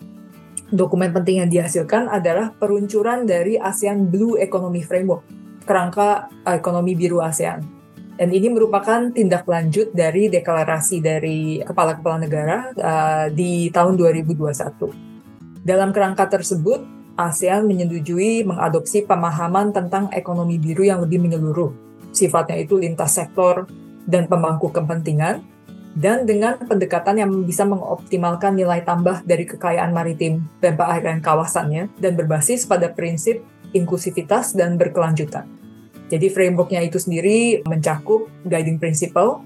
dokumen penting yang dihasilkan adalah peluncuran dari ASEAN Blue Economy Framework, kerangka ekonomi biru ASEAN dan ini merupakan tindak lanjut dari deklarasi dari kepala-kepala negara uh, di tahun 2021. Dalam kerangka tersebut, ASEAN menyetujui mengadopsi pemahaman tentang ekonomi biru yang lebih menyeluruh. Sifatnya itu lintas sektor dan pemangku kepentingan, dan dengan pendekatan yang bisa mengoptimalkan nilai tambah dari kekayaan maritim dan perairan kawasannya, dan berbasis pada prinsip inklusivitas dan berkelanjutan. Jadi frameworknya itu sendiri mencakup guiding principle,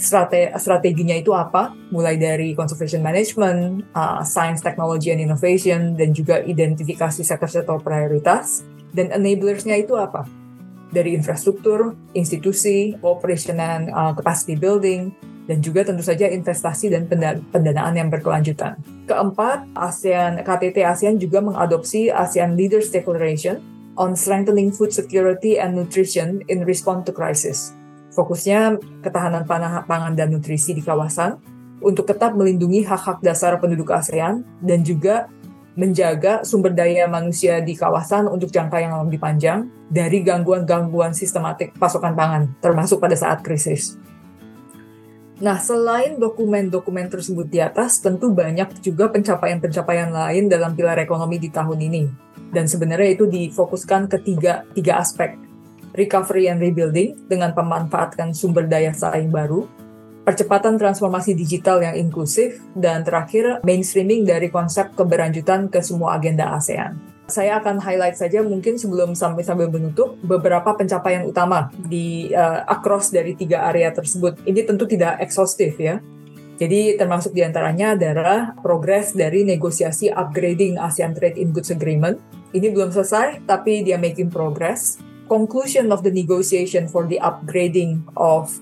strate strateginya itu apa, mulai dari conservation management, uh, science, technology, and innovation, dan juga identifikasi sektor-sektor prioritas, dan enablersnya itu apa, dari infrastruktur, institusi, operation and uh, capacity building, dan juga tentu saja investasi dan pendanaan yang berkelanjutan. Keempat, ASEAN KTT ASEAN juga mengadopsi ASEAN Leaders Declaration on strengthening food security and nutrition in response to crisis. Fokusnya ketahanan pangan dan nutrisi di kawasan untuk tetap melindungi hak-hak dasar penduduk ASEAN dan juga menjaga sumber daya manusia di kawasan untuk jangka yang lebih panjang dari gangguan-gangguan sistematik pasokan pangan, termasuk pada saat krisis. Nah, selain dokumen-dokumen tersebut di atas, tentu banyak juga pencapaian-pencapaian lain dalam pilar ekonomi di tahun ini. Dan sebenarnya itu difokuskan ke tiga, tiga aspek. Recovery and rebuilding dengan pemanfaatkan sumber daya saing baru, percepatan transformasi digital yang inklusif, dan terakhir mainstreaming dari konsep keberlanjutan ke semua agenda ASEAN. Saya akan highlight saja mungkin sebelum sampai sambil menutup beberapa pencapaian utama di uh, across dari tiga area tersebut. Ini tentu tidak ekshaustif ya. Jadi termasuk di antaranya adalah progres dari negosiasi upgrading ASEAN Trade in Goods Agreement. Ini belum selesai, tapi dia making progress. Conclusion of the negotiation for the upgrading of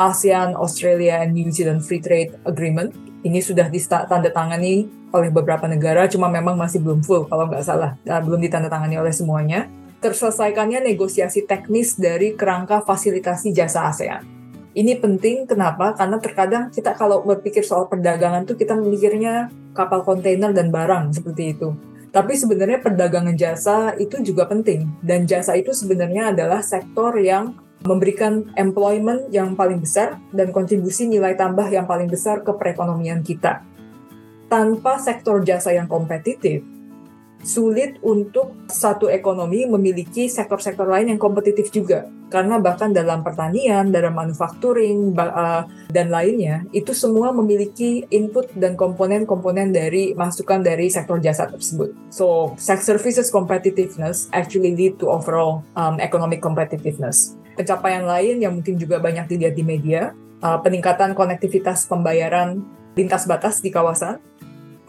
ASEAN, Australia, and New Zealand Free Trade Agreement. Ini sudah ditandatangani oleh beberapa negara, cuma memang masih belum full kalau nggak salah, uh, belum ditandatangani oleh semuanya. Terselesaikannya negosiasi teknis dari kerangka fasilitasi jasa ASEAN. Ini penting, kenapa? Karena terkadang kita kalau berpikir soal perdagangan tuh kita memikirnya kapal kontainer dan barang seperti itu. Tapi sebenarnya perdagangan jasa itu juga penting. Dan jasa itu sebenarnya adalah sektor yang memberikan employment yang paling besar dan kontribusi nilai tambah yang paling besar ke perekonomian kita. Tanpa sektor jasa yang kompetitif, sulit untuk satu ekonomi memiliki sektor-sektor lain yang kompetitif juga. Karena bahkan dalam pertanian, dalam manufacturing, uh, dan lainnya, itu semua memiliki input dan komponen-komponen dari masukan dari sektor jasa tersebut. So, sex services competitiveness actually lead to overall um, economic competitiveness. Pencapaian lain yang mungkin juga banyak dilihat di media, uh, peningkatan konektivitas pembayaran lintas batas di kawasan,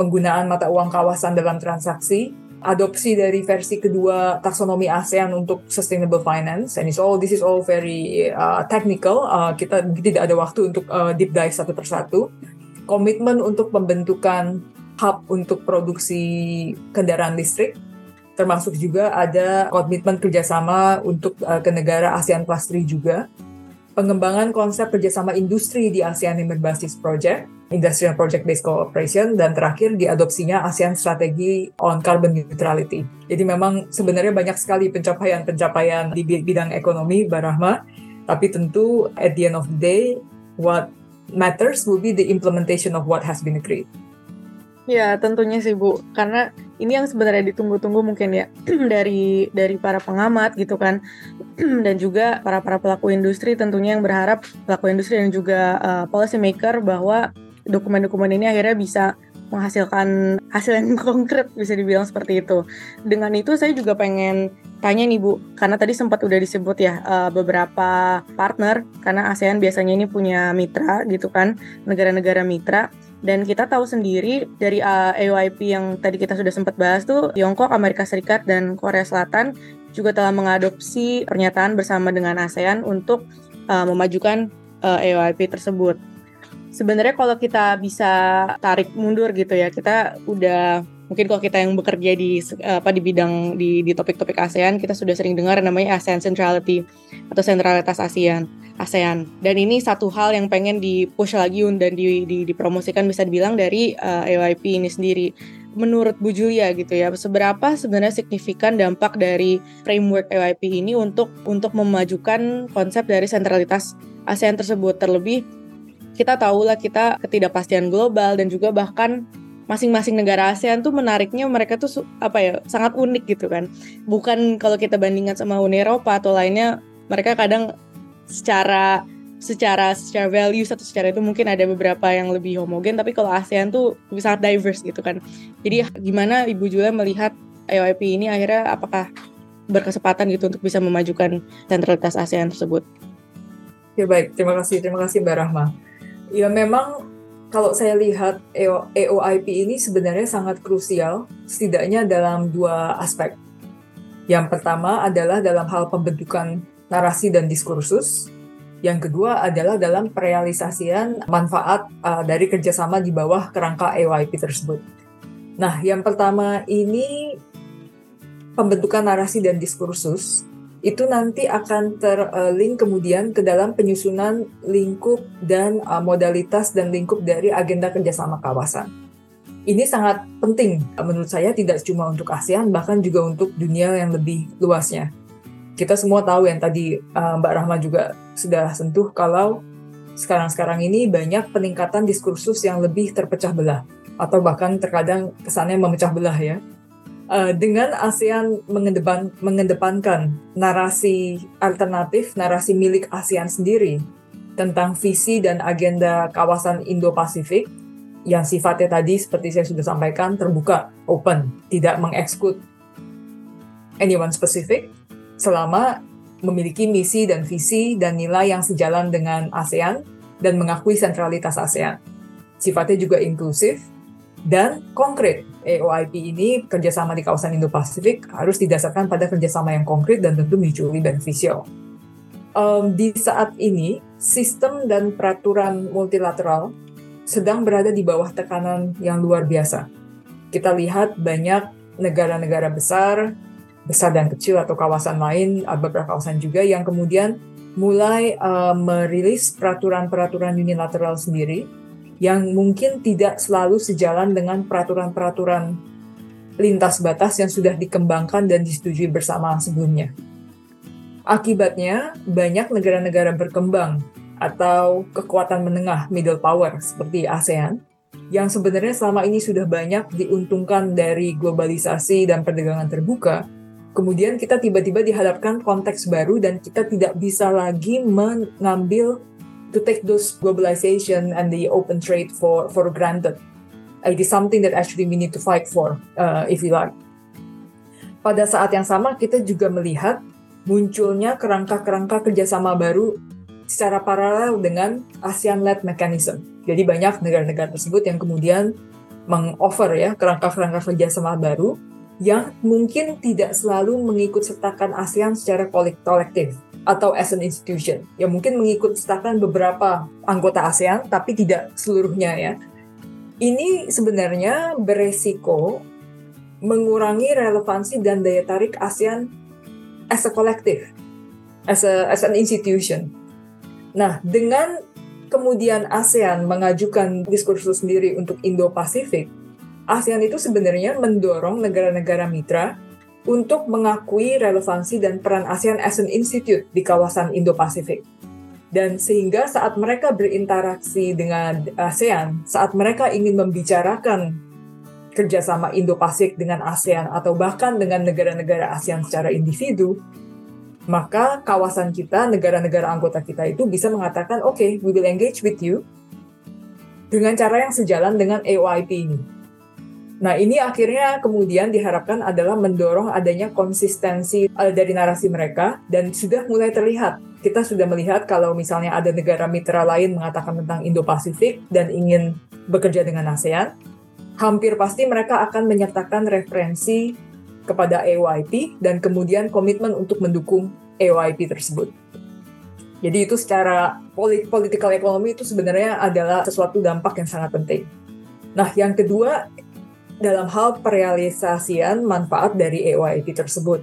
penggunaan mata uang kawasan dalam transaksi, adopsi dari versi kedua taksonomi ASEAN untuk sustainable finance, and it's all this is all very uh, technical. Uh, kita tidak ada waktu untuk uh, deep dive satu persatu. Komitmen untuk pembentukan hub untuk produksi kendaraan listrik, termasuk juga ada komitmen kerjasama untuk uh, ke negara ASEAN Plus 3 juga pengembangan konsep kerjasama industri di ASEAN yang berbasis project, Industrial Project Based Cooperation, dan terakhir diadopsinya ASEAN Strategi on Carbon Neutrality. Jadi memang sebenarnya banyak sekali pencapaian-pencapaian di bidang ekonomi, Barahma, tapi tentu at the end of the day, what matters will be the implementation of what has been agreed. Ya, tentunya sih Bu, karena ini yang sebenarnya ditunggu-tunggu mungkin ya dari dari para pengamat gitu kan, dan juga para para pelaku industri tentunya yang berharap pelaku industri dan juga uh, policy maker bahwa dokumen-dokumen ini akhirnya bisa menghasilkan hasil yang konkret bisa dibilang seperti itu. Dengan itu saya juga pengen tanya nih Bu, karena tadi sempat udah disebut ya uh, beberapa partner karena ASEAN biasanya ini punya mitra gitu kan, negara-negara mitra dan kita tahu sendiri dari uh, AOIP yang tadi kita sudah sempat bahas tuh Tiongkok, Amerika Serikat, dan Korea Selatan juga telah mengadopsi pernyataan bersama dengan ASEAN untuk uh, memajukan uh, tersebut. Sebenarnya kalau kita bisa tarik mundur gitu ya, kita udah mungkin kalau kita yang bekerja di apa di bidang di di topik-topik ASEAN kita sudah sering dengar namanya ASEAN Centrality atau sentralitas ASEAN. ASEAN. Dan ini satu hal yang pengen di-push lagi dan di, di, dipromosikan bisa dibilang dari uh, eh, AYP ini sendiri. Menurut Bu Julia gitu ya, seberapa sebenarnya signifikan dampak dari framework AYP ini untuk untuk memajukan konsep dari sentralitas ASEAN tersebut terlebih kita tahulah kita ketidakpastian global dan juga bahkan masing-masing negara ASEAN tuh menariknya mereka tuh apa ya sangat unik gitu kan. Bukan kalau kita bandingkan sama Uni Eropa atau lainnya mereka kadang secara secara secara value atau secara itu mungkin ada beberapa yang lebih homogen tapi kalau ASEAN tuh sangat diverse gitu kan. Jadi gimana Ibu Julia melihat IOIP ini akhirnya apakah berkesempatan gitu untuk bisa memajukan sentralitas ASEAN tersebut? Ya baik. Terima kasih. Terima kasih Mbak Rahma ya memang kalau saya lihat EOIP ini sebenarnya sangat krusial setidaknya dalam dua aspek yang pertama adalah dalam hal pembentukan narasi dan diskursus. Yang kedua adalah dalam perealisasian manfaat uh, dari kerjasama di bawah kerangka EYP tersebut. Nah, yang pertama ini pembentukan narasi dan diskursus itu nanti akan terlink kemudian ke dalam penyusunan lingkup dan uh, modalitas dan lingkup dari agenda kerjasama kawasan. Ini sangat penting menurut saya tidak cuma untuk ASEAN bahkan juga untuk dunia yang lebih luasnya kita semua tahu yang tadi uh, Mbak Rahma juga sudah sentuh kalau sekarang-sekarang ini banyak peningkatan diskursus yang lebih terpecah belah atau bahkan terkadang kesannya memecah belah ya. Uh, dengan ASEAN mengedepan, mengedepankan narasi alternatif, narasi milik ASEAN sendiri tentang visi dan agenda kawasan Indo-Pasifik yang sifatnya tadi seperti saya sudah sampaikan terbuka, open, tidak mengeksklud anyone specific, selama memiliki misi dan visi dan nilai yang sejalan dengan ASEAN dan mengakui sentralitas ASEAN. Sifatnya juga inklusif dan konkret. EOIP ini kerjasama di kawasan Indo-Pasifik harus didasarkan pada kerjasama yang konkret dan tentu mutually beneficial. Um, di saat ini, sistem dan peraturan multilateral sedang berada di bawah tekanan yang luar biasa. Kita lihat banyak negara-negara besar besar dan kecil atau kawasan lain, beberapa kawasan juga yang kemudian mulai uh, merilis peraturan-peraturan unilateral sendiri yang mungkin tidak selalu sejalan dengan peraturan-peraturan lintas batas yang sudah dikembangkan dan disetujui bersama sebelumnya. Akibatnya, banyak negara-negara berkembang atau kekuatan menengah middle power seperti ASEAN yang sebenarnya selama ini sudah banyak diuntungkan dari globalisasi dan perdagangan terbuka, kemudian kita tiba-tiba dihadapkan konteks baru dan kita tidak bisa lagi mengambil to take those globalization and the open trade for for granted. It is something that actually we need to fight for, uh, if you like. Pada saat yang sama kita juga melihat munculnya kerangka-kerangka kerjasama baru secara paralel dengan ASEAN-led mechanism. Jadi banyak negara-negara tersebut yang kemudian mengoffer ya kerangka-kerangka kerjasama baru yang mungkin tidak selalu mengikut sertakan ASEAN secara kolektif atau as an institution. Ya mungkin mengikut sertakan beberapa anggota ASEAN tapi tidak seluruhnya ya. Ini sebenarnya beresiko mengurangi relevansi dan daya tarik ASEAN as a collective, as a as an institution. Nah, dengan kemudian ASEAN mengajukan diskursus sendiri untuk Indo-Pasifik, ASEAN itu sebenarnya mendorong negara-negara mitra untuk mengakui relevansi dan peran ASEAN as an institute di kawasan Indo-Pasifik. Dan sehingga saat mereka berinteraksi dengan ASEAN, saat mereka ingin membicarakan kerjasama Indo-Pasifik dengan ASEAN atau bahkan dengan negara-negara ASEAN secara individu, maka kawasan kita, negara-negara anggota kita itu bisa mengatakan, oke, okay, we will engage with you dengan cara yang sejalan dengan AOIP ini. Nah, ini akhirnya kemudian diharapkan adalah mendorong adanya konsistensi eh, dari narasi mereka dan sudah mulai terlihat. Kita sudah melihat kalau misalnya ada negara mitra lain mengatakan tentang Indo-Pasifik dan ingin bekerja dengan ASEAN, hampir pasti mereka akan menyertakan referensi kepada AYP dan kemudian komitmen untuk mendukung AYP tersebut. Jadi itu secara political ekonomi itu sebenarnya adalah sesuatu dampak yang sangat penting. Nah, yang kedua dalam hal perealisasian manfaat dari AYP tersebut.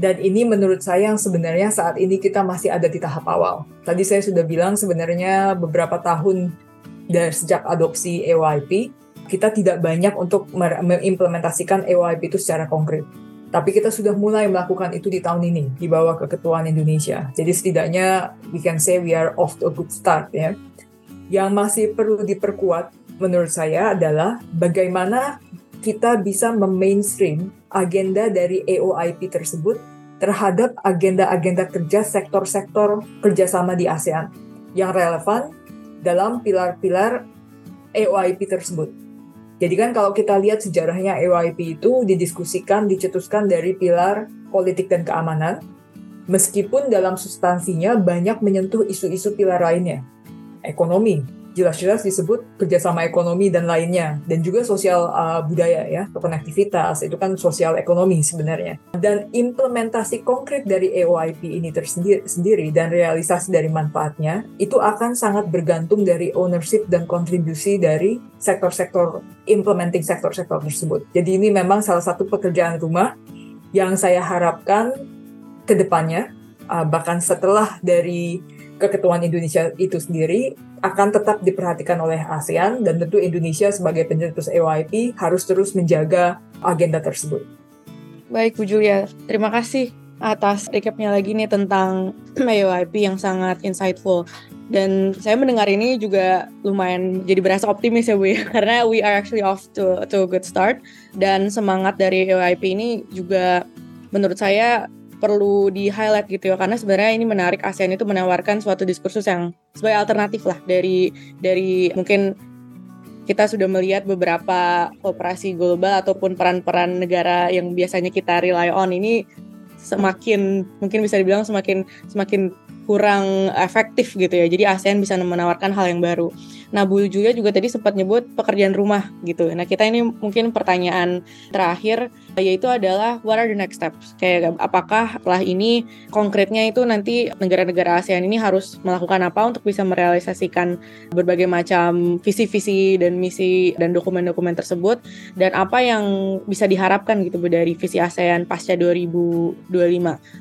Dan ini menurut saya yang sebenarnya saat ini kita masih ada di tahap awal. Tadi saya sudah bilang sebenarnya beberapa tahun dari sejak adopsi AYP, kita tidak banyak untuk mengimplementasikan EYP itu secara konkret. Tapi kita sudah mulai melakukan itu di tahun ini, di bawah keketuaan Indonesia. Jadi setidaknya we can say we are off to a good start ya. Yang masih perlu diperkuat menurut saya adalah bagaimana kita bisa memainstream agenda dari AOIP tersebut terhadap agenda-agenda kerja sektor-sektor kerjasama di ASEAN yang relevan dalam pilar-pilar AOIP tersebut. Jadi kan kalau kita lihat sejarahnya EYP itu didiskusikan, dicetuskan dari pilar politik dan keamanan, meskipun dalam substansinya banyak menyentuh isu-isu pilar lainnya. Ekonomi, jelas-jelas disebut kerjasama ekonomi dan lainnya. Dan juga sosial uh, budaya ya. Konektivitas itu kan sosial ekonomi sebenarnya. Dan implementasi konkret dari EOIP ini tersendiri sendiri dan realisasi dari manfaatnya itu akan sangat bergantung dari ownership dan kontribusi dari sektor-sektor implementing sektor-sektor tersebut. Jadi ini memang salah satu pekerjaan rumah yang saya harapkan ke depannya uh, bahkan setelah dari keketuaan Indonesia itu sendiri akan tetap diperhatikan oleh ASEAN dan tentu Indonesia sebagai pencetus EYP harus terus menjaga agenda tersebut. Baik Bu Julia, terima kasih atas recapnya lagi nih tentang EYP yang sangat insightful. Dan saya mendengar ini juga lumayan jadi berasa optimis ya Bu ya, karena we are actually off to, to a good start. Dan semangat dari EYP ini juga menurut saya perlu di highlight gitu ya karena sebenarnya ini menarik ASEAN itu menawarkan suatu diskursus yang sebagai alternatif lah dari dari mungkin kita sudah melihat beberapa operasi global ataupun peran-peran negara yang biasanya kita rely on ini semakin mungkin bisa dibilang semakin semakin kurang efektif gitu ya. Jadi ASEAN bisa menawarkan hal yang baru. Nah, Bu Julia juga tadi sempat nyebut pekerjaan rumah gitu. Nah, kita ini mungkin pertanyaan terakhir yaitu adalah what are the next steps? Kayak apakah setelah ini konkretnya itu nanti negara-negara ASEAN ini harus melakukan apa untuk bisa merealisasikan berbagai macam visi-visi dan misi dan dokumen-dokumen tersebut dan apa yang bisa diharapkan gitu dari visi ASEAN pasca 2025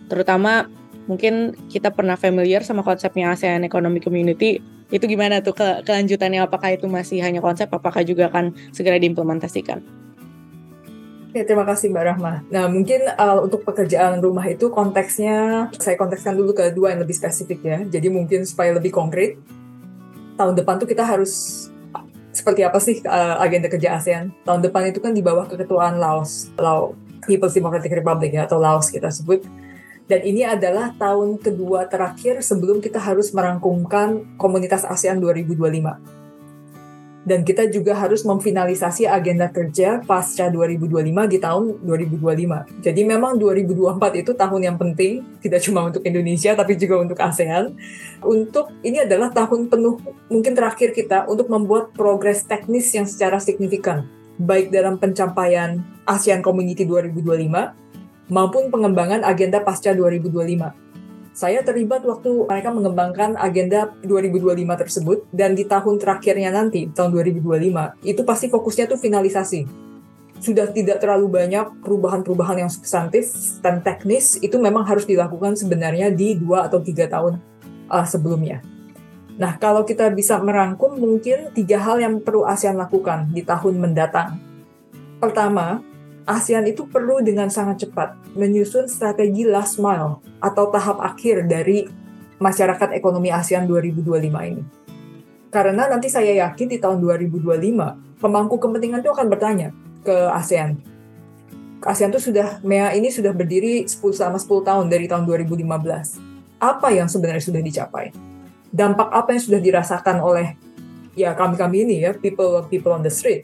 terutama mungkin kita pernah familiar sama konsepnya ASEAN Economic Community itu gimana tuh ke kelanjutannya apakah itu masih hanya konsep apakah juga akan segera diimplementasikan Ya, terima kasih Mbak Rahma. Nah, mungkin uh, untuk pekerjaan rumah itu konteksnya, saya kontekskan dulu ke dua yang lebih spesifik ya. Jadi mungkin supaya lebih konkret, tahun depan tuh kita harus seperti apa sih uh, agenda kerja ASEAN. Tahun depan itu kan di bawah keketuaan Laos, Laos People's Democratic Republic ya, atau Laos kita sebut. Dan ini adalah tahun kedua terakhir sebelum kita harus merangkumkan komunitas ASEAN 2025 dan kita juga harus memfinalisasi agenda kerja pasca 2025 di tahun 2025. Jadi memang 2024 itu tahun yang penting, tidak cuma untuk Indonesia tapi juga untuk ASEAN. Untuk ini adalah tahun penuh mungkin terakhir kita untuk membuat progres teknis yang secara signifikan, baik dalam pencapaian ASEAN Community 2025 maupun pengembangan agenda pasca 2025 saya terlibat waktu mereka mengembangkan agenda 2025 tersebut dan di tahun terakhirnya nanti, tahun 2025, itu pasti fokusnya tuh finalisasi. Sudah tidak terlalu banyak perubahan-perubahan yang substantif dan teknis, itu memang harus dilakukan sebenarnya di dua atau tiga tahun uh, sebelumnya. Nah, kalau kita bisa merangkum mungkin tiga hal yang perlu ASEAN lakukan di tahun mendatang. Pertama, ASEAN itu perlu dengan sangat cepat menyusun strategi last mile atau tahap akhir dari masyarakat ekonomi ASEAN 2025 ini. Karena nanti saya yakin di tahun 2025 pemangku kepentingan itu akan bertanya ke ASEAN. ASEAN itu sudah MEA ini sudah berdiri 10 selama 10 tahun dari tahun 2015. Apa yang sebenarnya sudah dicapai? Dampak apa yang sudah dirasakan oleh ya kami-kami ini ya people people on the street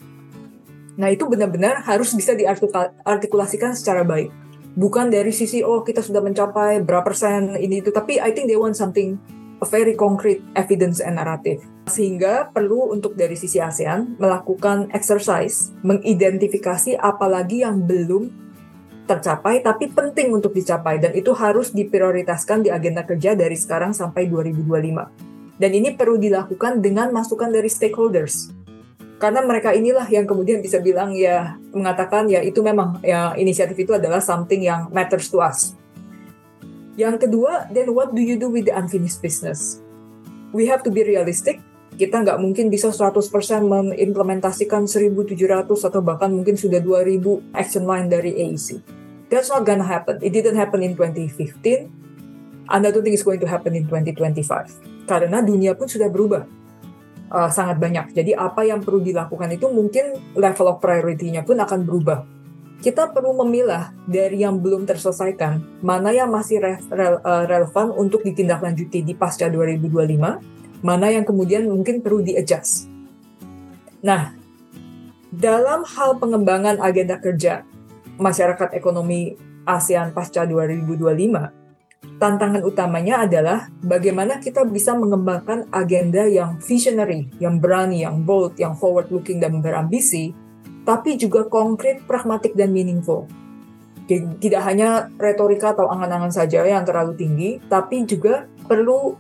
Nah, itu benar-benar harus bisa diartikulasikan secara baik. Bukan dari sisi, oh kita sudah mencapai berapa persen ini itu, tapi I think they want something, a very concrete evidence and narrative. Sehingga perlu untuk dari sisi ASEAN melakukan exercise, mengidentifikasi apalagi yang belum tercapai tapi penting untuk dicapai dan itu harus diprioritaskan di agenda kerja dari sekarang sampai 2025. Dan ini perlu dilakukan dengan masukan dari stakeholders karena mereka inilah yang kemudian bisa bilang ya mengatakan ya itu memang ya inisiatif itu adalah something yang matters to us. Yang kedua, then what do you do with the unfinished business? We have to be realistic. Kita nggak mungkin bisa 100% mengimplementasikan 1.700 atau bahkan mungkin sudah 2.000 action line dari AEC. That's not gonna happen. It didn't happen in 2015. And I don't think it's going to happen in 2025. Karena dunia pun sudah berubah uh, sangat banyak. Jadi apa yang perlu dilakukan itu mungkin level of priority-nya pun akan berubah. Kita perlu memilah dari yang belum terselesaikan, mana yang masih re re uh, relevan untuk ditindaklanjuti di pasca 2025, mana yang kemudian mungkin perlu di-adjust. Nah, dalam hal pengembangan agenda kerja masyarakat ekonomi ASEAN pasca 2025, tantangan utamanya adalah bagaimana kita bisa mengembangkan agenda yang visionary, yang berani, yang bold, yang forward looking dan berambisi, tapi juga konkret, pragmatik dan meaningful. Tidak hanya retorika atau angan-angan saja yang terlalu tinggi, tapi juga perlu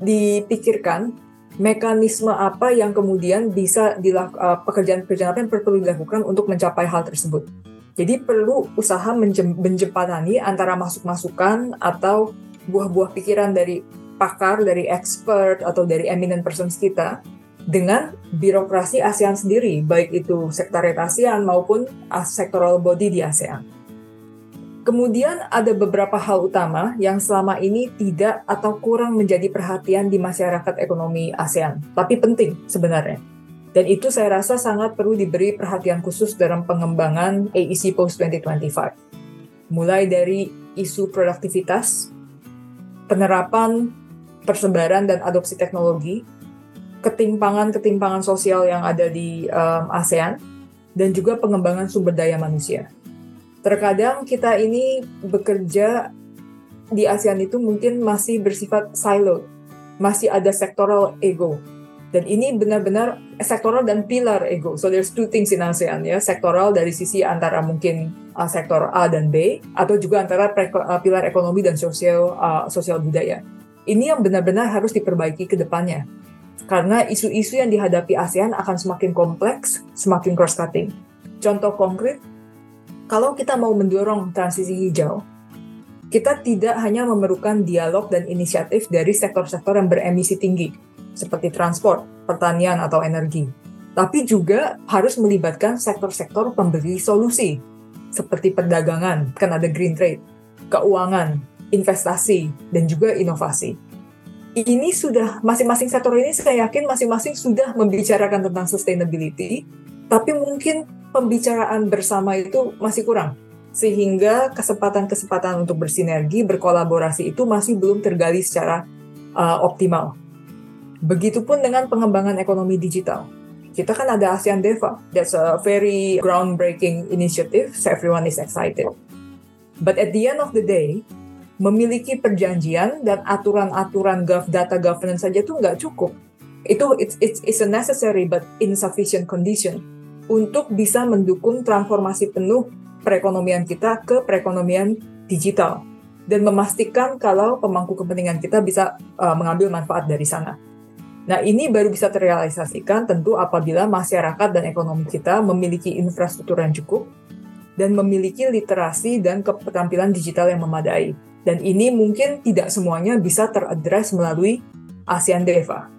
dipikirkan mekanisme apa yang kemudian bisa dilakukan uh, pekerjaan-pekerjaan apa yang perlu dilakukan untuk mencapai hal tersebut. Jadi perlu usaha menjembatani antara masuk-masukan atau buah-buah pikiran dari pakar, dari expert, atau dari eminent persons kita dengan birokrasi ASEAN sendiri, baik itu sekretariat ASEAN maupun sectoral body di ASEAN. Kemudian ada beberapa hal utama yang selama ini tidak atau kurang menjadi perhatian di masyarakat ekonomi ASEAN, tapi penting sebenarnya. Dan itu saya rasa sangat perlu diberi perhatian khusus dalam pengembangan AEC Post 2025. Mulai dari isu produktivitas, penerapan, persebaran dan adopsi teknologi, ketimpangan-ketimpangan sosial yang ada di um, ASEAN, dan juga pengembangan sumber daya manusia. Terkadang kita ini bekerja di ASEAN itu mungkin masih bersifat silo, masih ada sektoral ego, dan ini benar-benar sektoral dan pilar ego. So there's two things in ASEAN ya, sektoral dari sisi antara mungkin uh, sektor A dan B atau juga antara uh, pilar ekonomi dan sosial uh, sosial budaya. Ini yang benar-benar harus diperbaiki ke depannya. Karena isu-isu yang dihadapi ASEAN akan semakin kompleks, semakin cross-cutting. Contoh konkret, kalau kita mau mendorong transisi hijau, kita tidak hanya memerlukan dialog dan inisiatif dari sektor-sektor yang beremisi tinggi, seperti transport, pertanian, atau energi. Tapi juga harus melibatkan sektor-sektor pemberi solusi, seperti perdagangan, kan ada green trade, keuangan, investasi, dan juga inovasi. ini sudah masing-masing sektor ini saya yakin masing-masing sudah membicarakan tentang sustainability, tapi mungkin pembicaraan bersama itu masih kurang. Sehingga kesempatan-kesempatan untuk bersinergi, berkolaborasi itu masih belum tergali secara uh, optimal. Begitupun dengan pengembangan ekonomi digital. Kita kan ada ASEAN DEVA. That's a very groundbreaking initiative, so everyone is excited. But at the end of the day, memiliki perjanjian dan aturan-aturan gov data governance saja itu nggak cukup. Itu it's, it's, it's a necessary but insufficient condition untuk bisa mendukung transformasi penuh perekonomian kita ke perekonomian digital dan memastikan kalau pemangku kepentingan kita bisa uh, mengambil manfaat dari sana. Nah, ini baru bisa terrealisasikan tentu apabila masyarakat dan ekonomi kita memiliki infrastruktur yang cukup dan memiliki literasi dan keterampilan digital yang memadai. Dan ini mungkin tidak semuanya bisa teradres melalui ASEAN DEVA.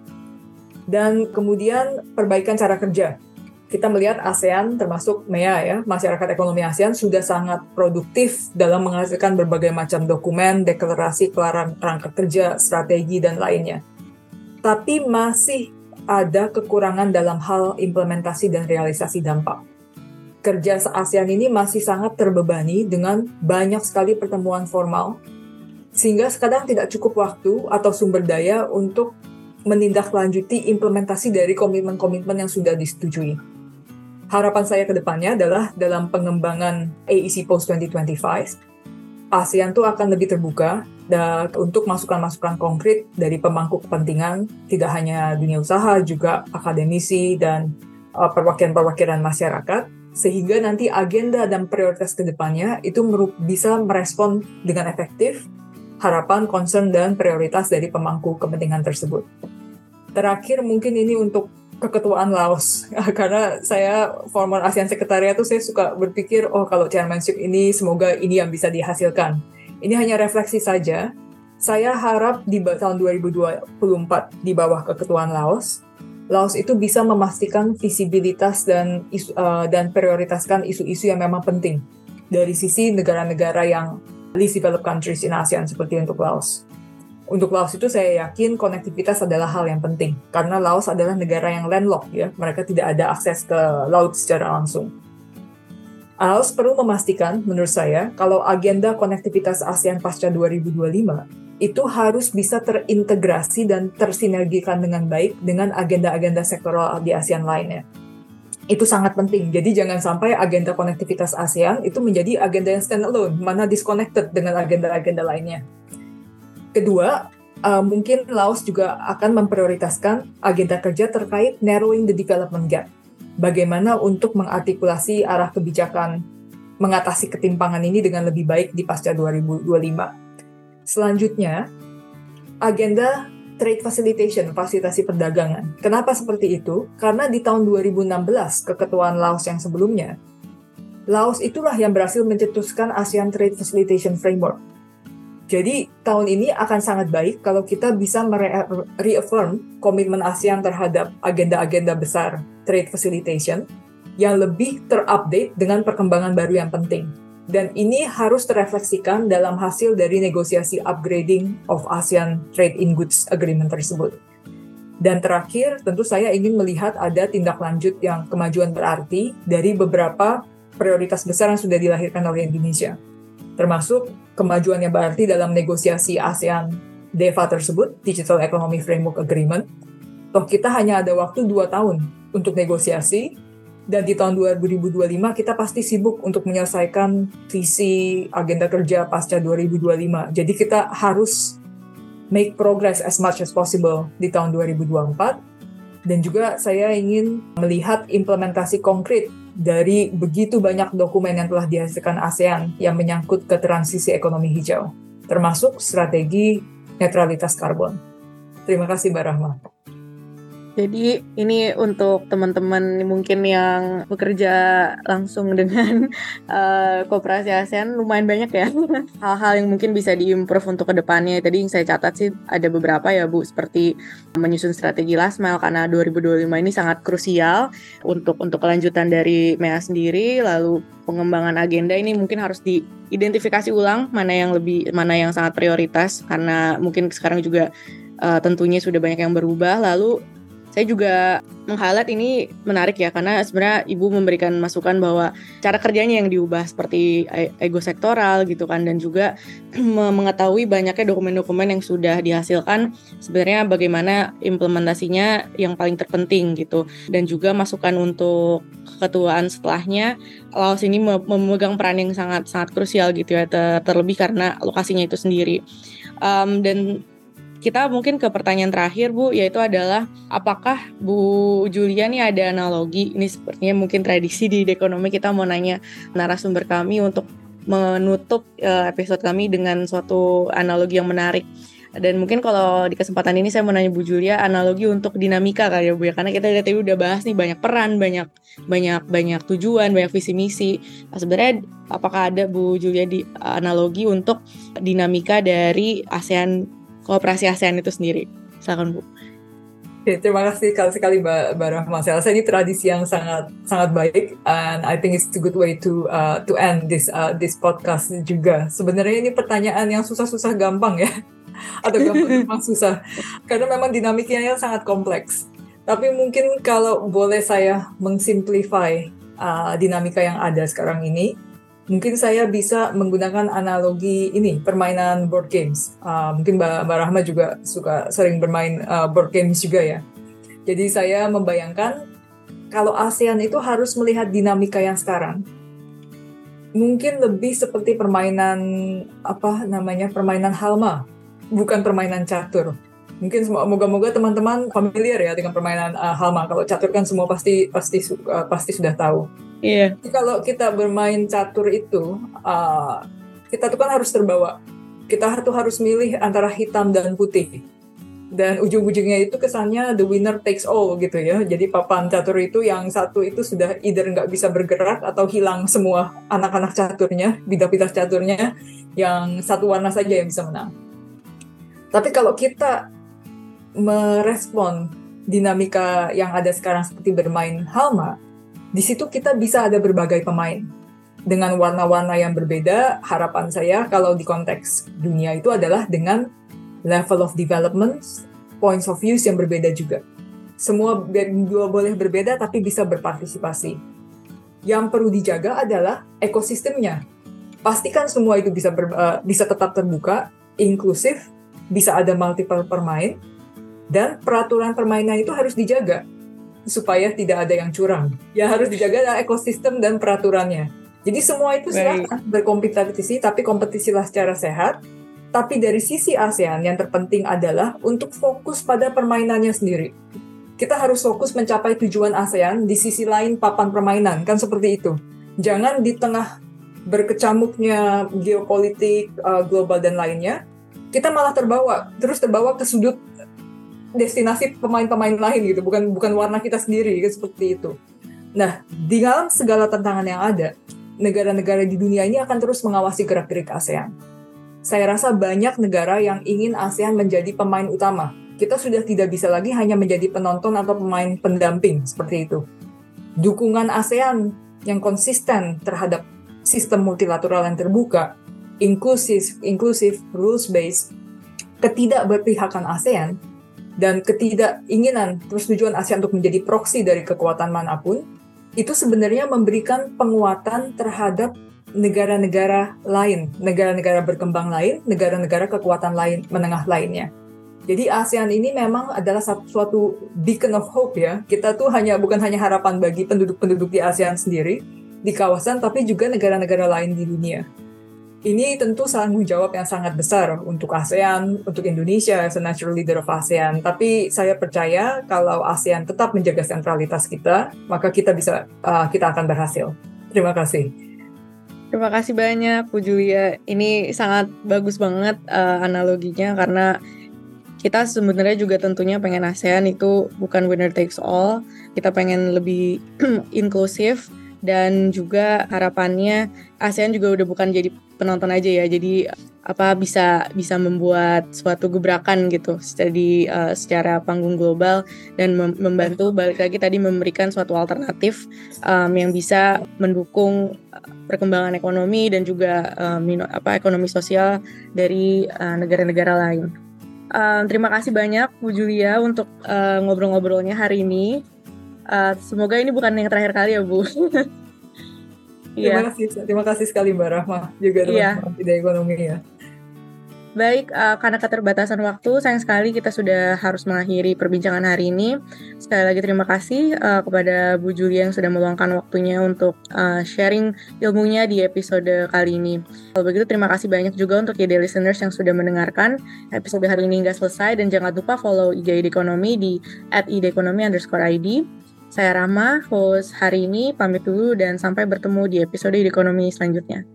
Dan kemudian perbaikan cara kerja. Kita melihat ASEAN termasuk MEA ya, masyarakat ekonomi ASEAN sudah sangat produktif dalam menghasilkan berbagai macam dokumen, deklarasi, rangka kerja, strategi, dan lainnya. Tapi masih ada kekurangan dalam hal implementasi dan realisasi dampak kerja ASEAN ini masih sangat terbebani dengan banyak sekali pertemuan formal sehingga sekarang tidak cukup waktu atau sumber daya untuk menindaklanjuti implementasi dari komitmen-komitmen yang sudah disetujui. Harapan saya ke depannya adalah dalam pengembangan AEC Post 2025, ASEAN itu akan lebih terbuka dan untuk masukan-masukan konkret dari pemangku kepentingan, tidak hanya dunia usaha, juga akademisi dan uh, perwakilan-perwakilan masyarakat, sehingga nanti agenda dan prioritas ke depannya itu bisa merespon dengan efektif harapan, concern, dan prioritas dari pemangku kepentingan tersebut. Terakhir mungkin ini untuk keketuaan Laos, karena saya former ASEAN Sekretariat itu saya suka berpikir, oh kalau chairmanship ini semoga ini yang bisa dihasilkan. Ini hanya refleksi saja. Saya harap di tahun 2024 di bawah keketuaan Laos, Laos itu bisa memastikan visibilitas dan isu, uh, dan prioritaskan isu-isu yang memang penting dari sisi negara-negara yang least developed countries in ASEAN seperti untuk Laos. Untuk Laos itu saya yakin konektivitas adalah hal yang penting karena Laos adalah negara yang landlocked ya, mereka tidak ada akses ke laut secara langsung. Laos perlu memastikan menurut saya kalau agenda konektivitas ASEAN pasca 2025 itu harus bisa terintegrasi dan tersinergikan dengan baik dengan agenda-agenda sektoral di ASEAN lainnya itu sangat penting. Jadi jangan sampai agenda konektivitas ASEAN itu menjadi agenda yang standalone, mana disconnected dengan agenda-agenda lainnya. Kedua, uh, mungkin Laos juga akan memprioritaskan agenda kerja terkait narrowing the development gap. Bagaimana untuk mengartikulasi arah kebijakan mengatasi ketimpangan ini dengan lebih baik di pasca 2025. Selanjutnya, agenda trade facilitation, fasilitasi perdagangan. Kenapa seperti itu? Karena di tahun 2016, keketuaan Laos yang sebelumnya, Laos itulah yang berhasil mencetuskan ASEAN Trade Facilitation Framework. Jadi tahun ini akan sangat baik kalau kita bisa reaffirm komitmen ASEAN terhadap agenda-agenda besar trade facilitation yang lebih terupdate dengan perkembangan baru yang penting dan ini harus terefleksikan dalam hasil dari negosiasi upgrading of ASEAN Trade in Goods Agreement tersebut. Dan terakhir, tentu saya ingin melihat ada tindak lanjut yang kemajuan berarti dari beberapa prioritas besar yang sudah dilahirkan oleh Indonesia. Termasuk kemajuan yang berarti dalam negosiasi ASEAN DEVA tersebut, Digital Economy Framework Agreement. Toh kita hanya ada waktu dua tahun untuk negosiasi, dan di tahun 2025 kita pasti sibuk untuk menyelesaikan visi agenda kerja pasca 2025. Jadi kita harus make progress as much as possible di tahun 2024. Dan juga saya ingin melihat implementasi konkret dari begitu banyak dokumen yang telah dihasilkan ASEAN yang menyangkut ke transisi ekonomi hijau, termasuk strategi netralitas karbon. Terima kasih Mbak Rahma. Jadi ini untuk teman-teman mungkin yang bekerja langsung dengan uh, kooperasi ASEAN lumayan banyak ya hal-hal yang mungkin bisa diimprove untuk ke depannya. Tadi yang saya catat sih ada beberapa ya Bu seperti menyusun strategi last mile karena 2025 ini sangat krusial untuk untuk kelanjutan dari MEA sendiri. Lalu pengembangan agenda ini mungkin harus diidentifikasi ulang mana yang lebih mana yang sangat prioritas karena mungkin sekarang juga uh, tentunya sudah banyak yang berubah. Lalu saya juga meng-highlight ini menarik ya karena sebenarnya ibu memberikan masukan bahwa cara kerjanya yang diubah seperti e-, ego sektoral gitu kan dan juga mengetahui banyaknya dokumen-dokumen yang sudah dihasilkan sebenarnya bagaimana implementasinya yang paling terpenting gitu. Dan juga masukan untuk keketuaan setelahnya Laos ini memegang peran yang sangat sangat krusial gitu ya ter terlebih karena lokasinya itu sendiri. Um, dan kita mungkin ke pertanyaan terakhir Bu, yaitu adalah apakah Bu Julia nih ada analogi, ini sepertinya mungkin tradisi di ekonomi kita mau nanya narasumber kami untuk menutup uh, episode kami dengan suatu analogi yang menarik. Dan mungkin kalau di kesempatan ini saya mau nanya Bu Julia analogi untuk dinamika kali ya Bu ya karena kita lihat tadi udah bahas nih banyak peran, banyak banyak banyak tujuan, banyak visi misi. Nah, sebenarnya apakah ada Bu Julia di analogi untuk dinamika dari ASEAN kooperasi ASEAN itu sendiri. Silakan Bu. Oke, terima kasih sekali sekali Mbak, Rahma. Saya rasa ini tradisi yang sangat sangat baik, and I think it's a good way to uh, to end this uh, this podcast juga. Sebenarnya ini pertanyaan yang susah-susah gampang ya, atau gampang susah, karena memang dinamikanya sangat kompleks. Tapi mungkin kalau boleh saya mengsimplify uh, dinamika yang ada sekarang ini, mungkin saya bisa menggunakan analogi ini permainan board games. Uh, mungkin Mbak, Mbak Rahma juga suka sering bermain uh, board games juga ya. Jadi saya membayangkan kalau ASEAN itu harus melihat dinamika yang sekarang. Mungkin lebih seperti permainan apa namanya permainan halma, bukan permainan catur. Mungkin moga-moga teman-teman familiar ya dengan permainan uh, halma. Kalau catur kan semua pasti pasti uh, pasti sudah tahu. Iya. Yeah. Kalau kita bermain catur itu, uh, kita tuh kan harus terbawa. Kita tuh harus milih antara hitam dan putih. Dan ujung-ujungnya itu kesannya the winner takes all gitu ya. Jadi papan catur itu yang satu itu sudah either nggak bisa bergerak atau hilang semua anak-anak caturnya, bidang-bidang caturnya, yang satu warna saja yang bisa menang. Tapi kalau kita merespon dinamika yang ada sekarang seperti bermain halma, di situ kita bisa ada berbagai pemain dengan warna-warna yang berbeda. Harapan saya kalau di konteks dunia itu adalah dengan level of development, points of views yang berbeda juga. Semua dua boleh berbeda tapi bisa berpartisipasi. Yang perlu dijaga adalah ekosistemnya. Pastikan semua itu bisa ber, uh, bisa tetap terbuka, inklusif, bisa ada multiple permain, dan peraturan permainan itu harus dijaga supaya tidak ada yang curang. Yang harus dijaga ekosistem dan peraturannya. Jadi semua itu silahkan berkompetisi, tapi kompetisilah secara sehat. Tapi dari sisi ASEAN yang terpenting adalah untuk fokus pada permainannya sendiri. Kita harus fokus mencapai tujuan ASEAN di sisi lain papan permainan, kan seperti itu. Jangan di tengah berkecamuknya geopolitik uh, global dan lainnya, kita malah terbawa, terus terbawa ke sudut destinasi pemain-pemain lain gitu, bukan bukan warna kita sendiri gitu, seperti itu. Nah, di dalam segala tantangan yang ada, negara-negara di dunia ini akan terus mengawasi gerak-gerik ASEAN. Saya rasa banyak negara yang ingin ASEAN menjadi pemain utama. Kita sudah tidak bisa lagi hanya menjadi penonton atau pemain pendamping seperti itu. Dukungan ASEAN yang konsisten terhadap sistem multilateral yang terbuka, inklusif, inklusif, rules based, ketidakberpihakan ASEAN dan ketidakinginan persetujuan ASEAN untuk menjadi proksi dari kekuatan mana pun, itu sebenarnya memberikan penguatan terhadap negara-negara lain, negara-negara berkembang lain, negara-negara kekuatan lain menengah lainnya. Jadi ASEAN ini memang adalah suatu beacon of hope ya. Kita tuh hanya bukan hanya harapan bagi penduduk-penduduk di ASEAN sendiri di kawasan, tapi juga negara-negara lain di dunia. Ini tentu tanggung jawab yang sangat besar untuk ASEAN, untuk Indonesia as a natural leader of ASEAN. Tapi saya percaya kalau ASEAN tetap menjaga sentralitas kita, maka kita bisa uh, kita akan berhasil. Terima kasih. Terima kasih banyak Bu Julia. Ini sangat bagus banget uh, analoginya karena kita sebenarnya juga tentunya pengen ASEAN itu bukan winner takes all. Kita pengen lebih inklusif dan juga harapannya ASEAN juga udah bukan jadi penonton aja ya jadi apa bisa bisa membuat suatu gebrakan gitu jadi uh, secara panggung global dan mem membantu balik lagi tadi memberikan suatu alternatif um, yang bisa mendukung perkembangan ekonomi dan juga um, apa ekonomi sosial dari negara-negara uh, lain. Um, terima kasih banyak Bu Julia untuk uh, ngobrol-ngobrolnya hari ini. Uh, semoga ini bukan yang terakhir kali ya Bu. Terima kasih, terima kasih sekali Mbak Rahma juga teman-teman yeah. ekonomi ya. Baik, uh, karena keterbatasan waktu, sayang sekali kita sudah harus mengakhiri perbincangan hari ini. Sekali lagi terima kasih uh, kepada Bu Julia yang sudah meluangkan waktunya untuk uh, sharing ilmunya di episode kali ini. Kalau begitu, terima kasih banyak juga untuk ide listeners yang sudah mendengarkan episode hari ini hingga selesai. Dan jangan lupa follow IG Ekonomi di at underscore ID. Saya Rama, host hari ini, pamit dulu dan sampai bertemu di episode Ekonomi selanjutnya.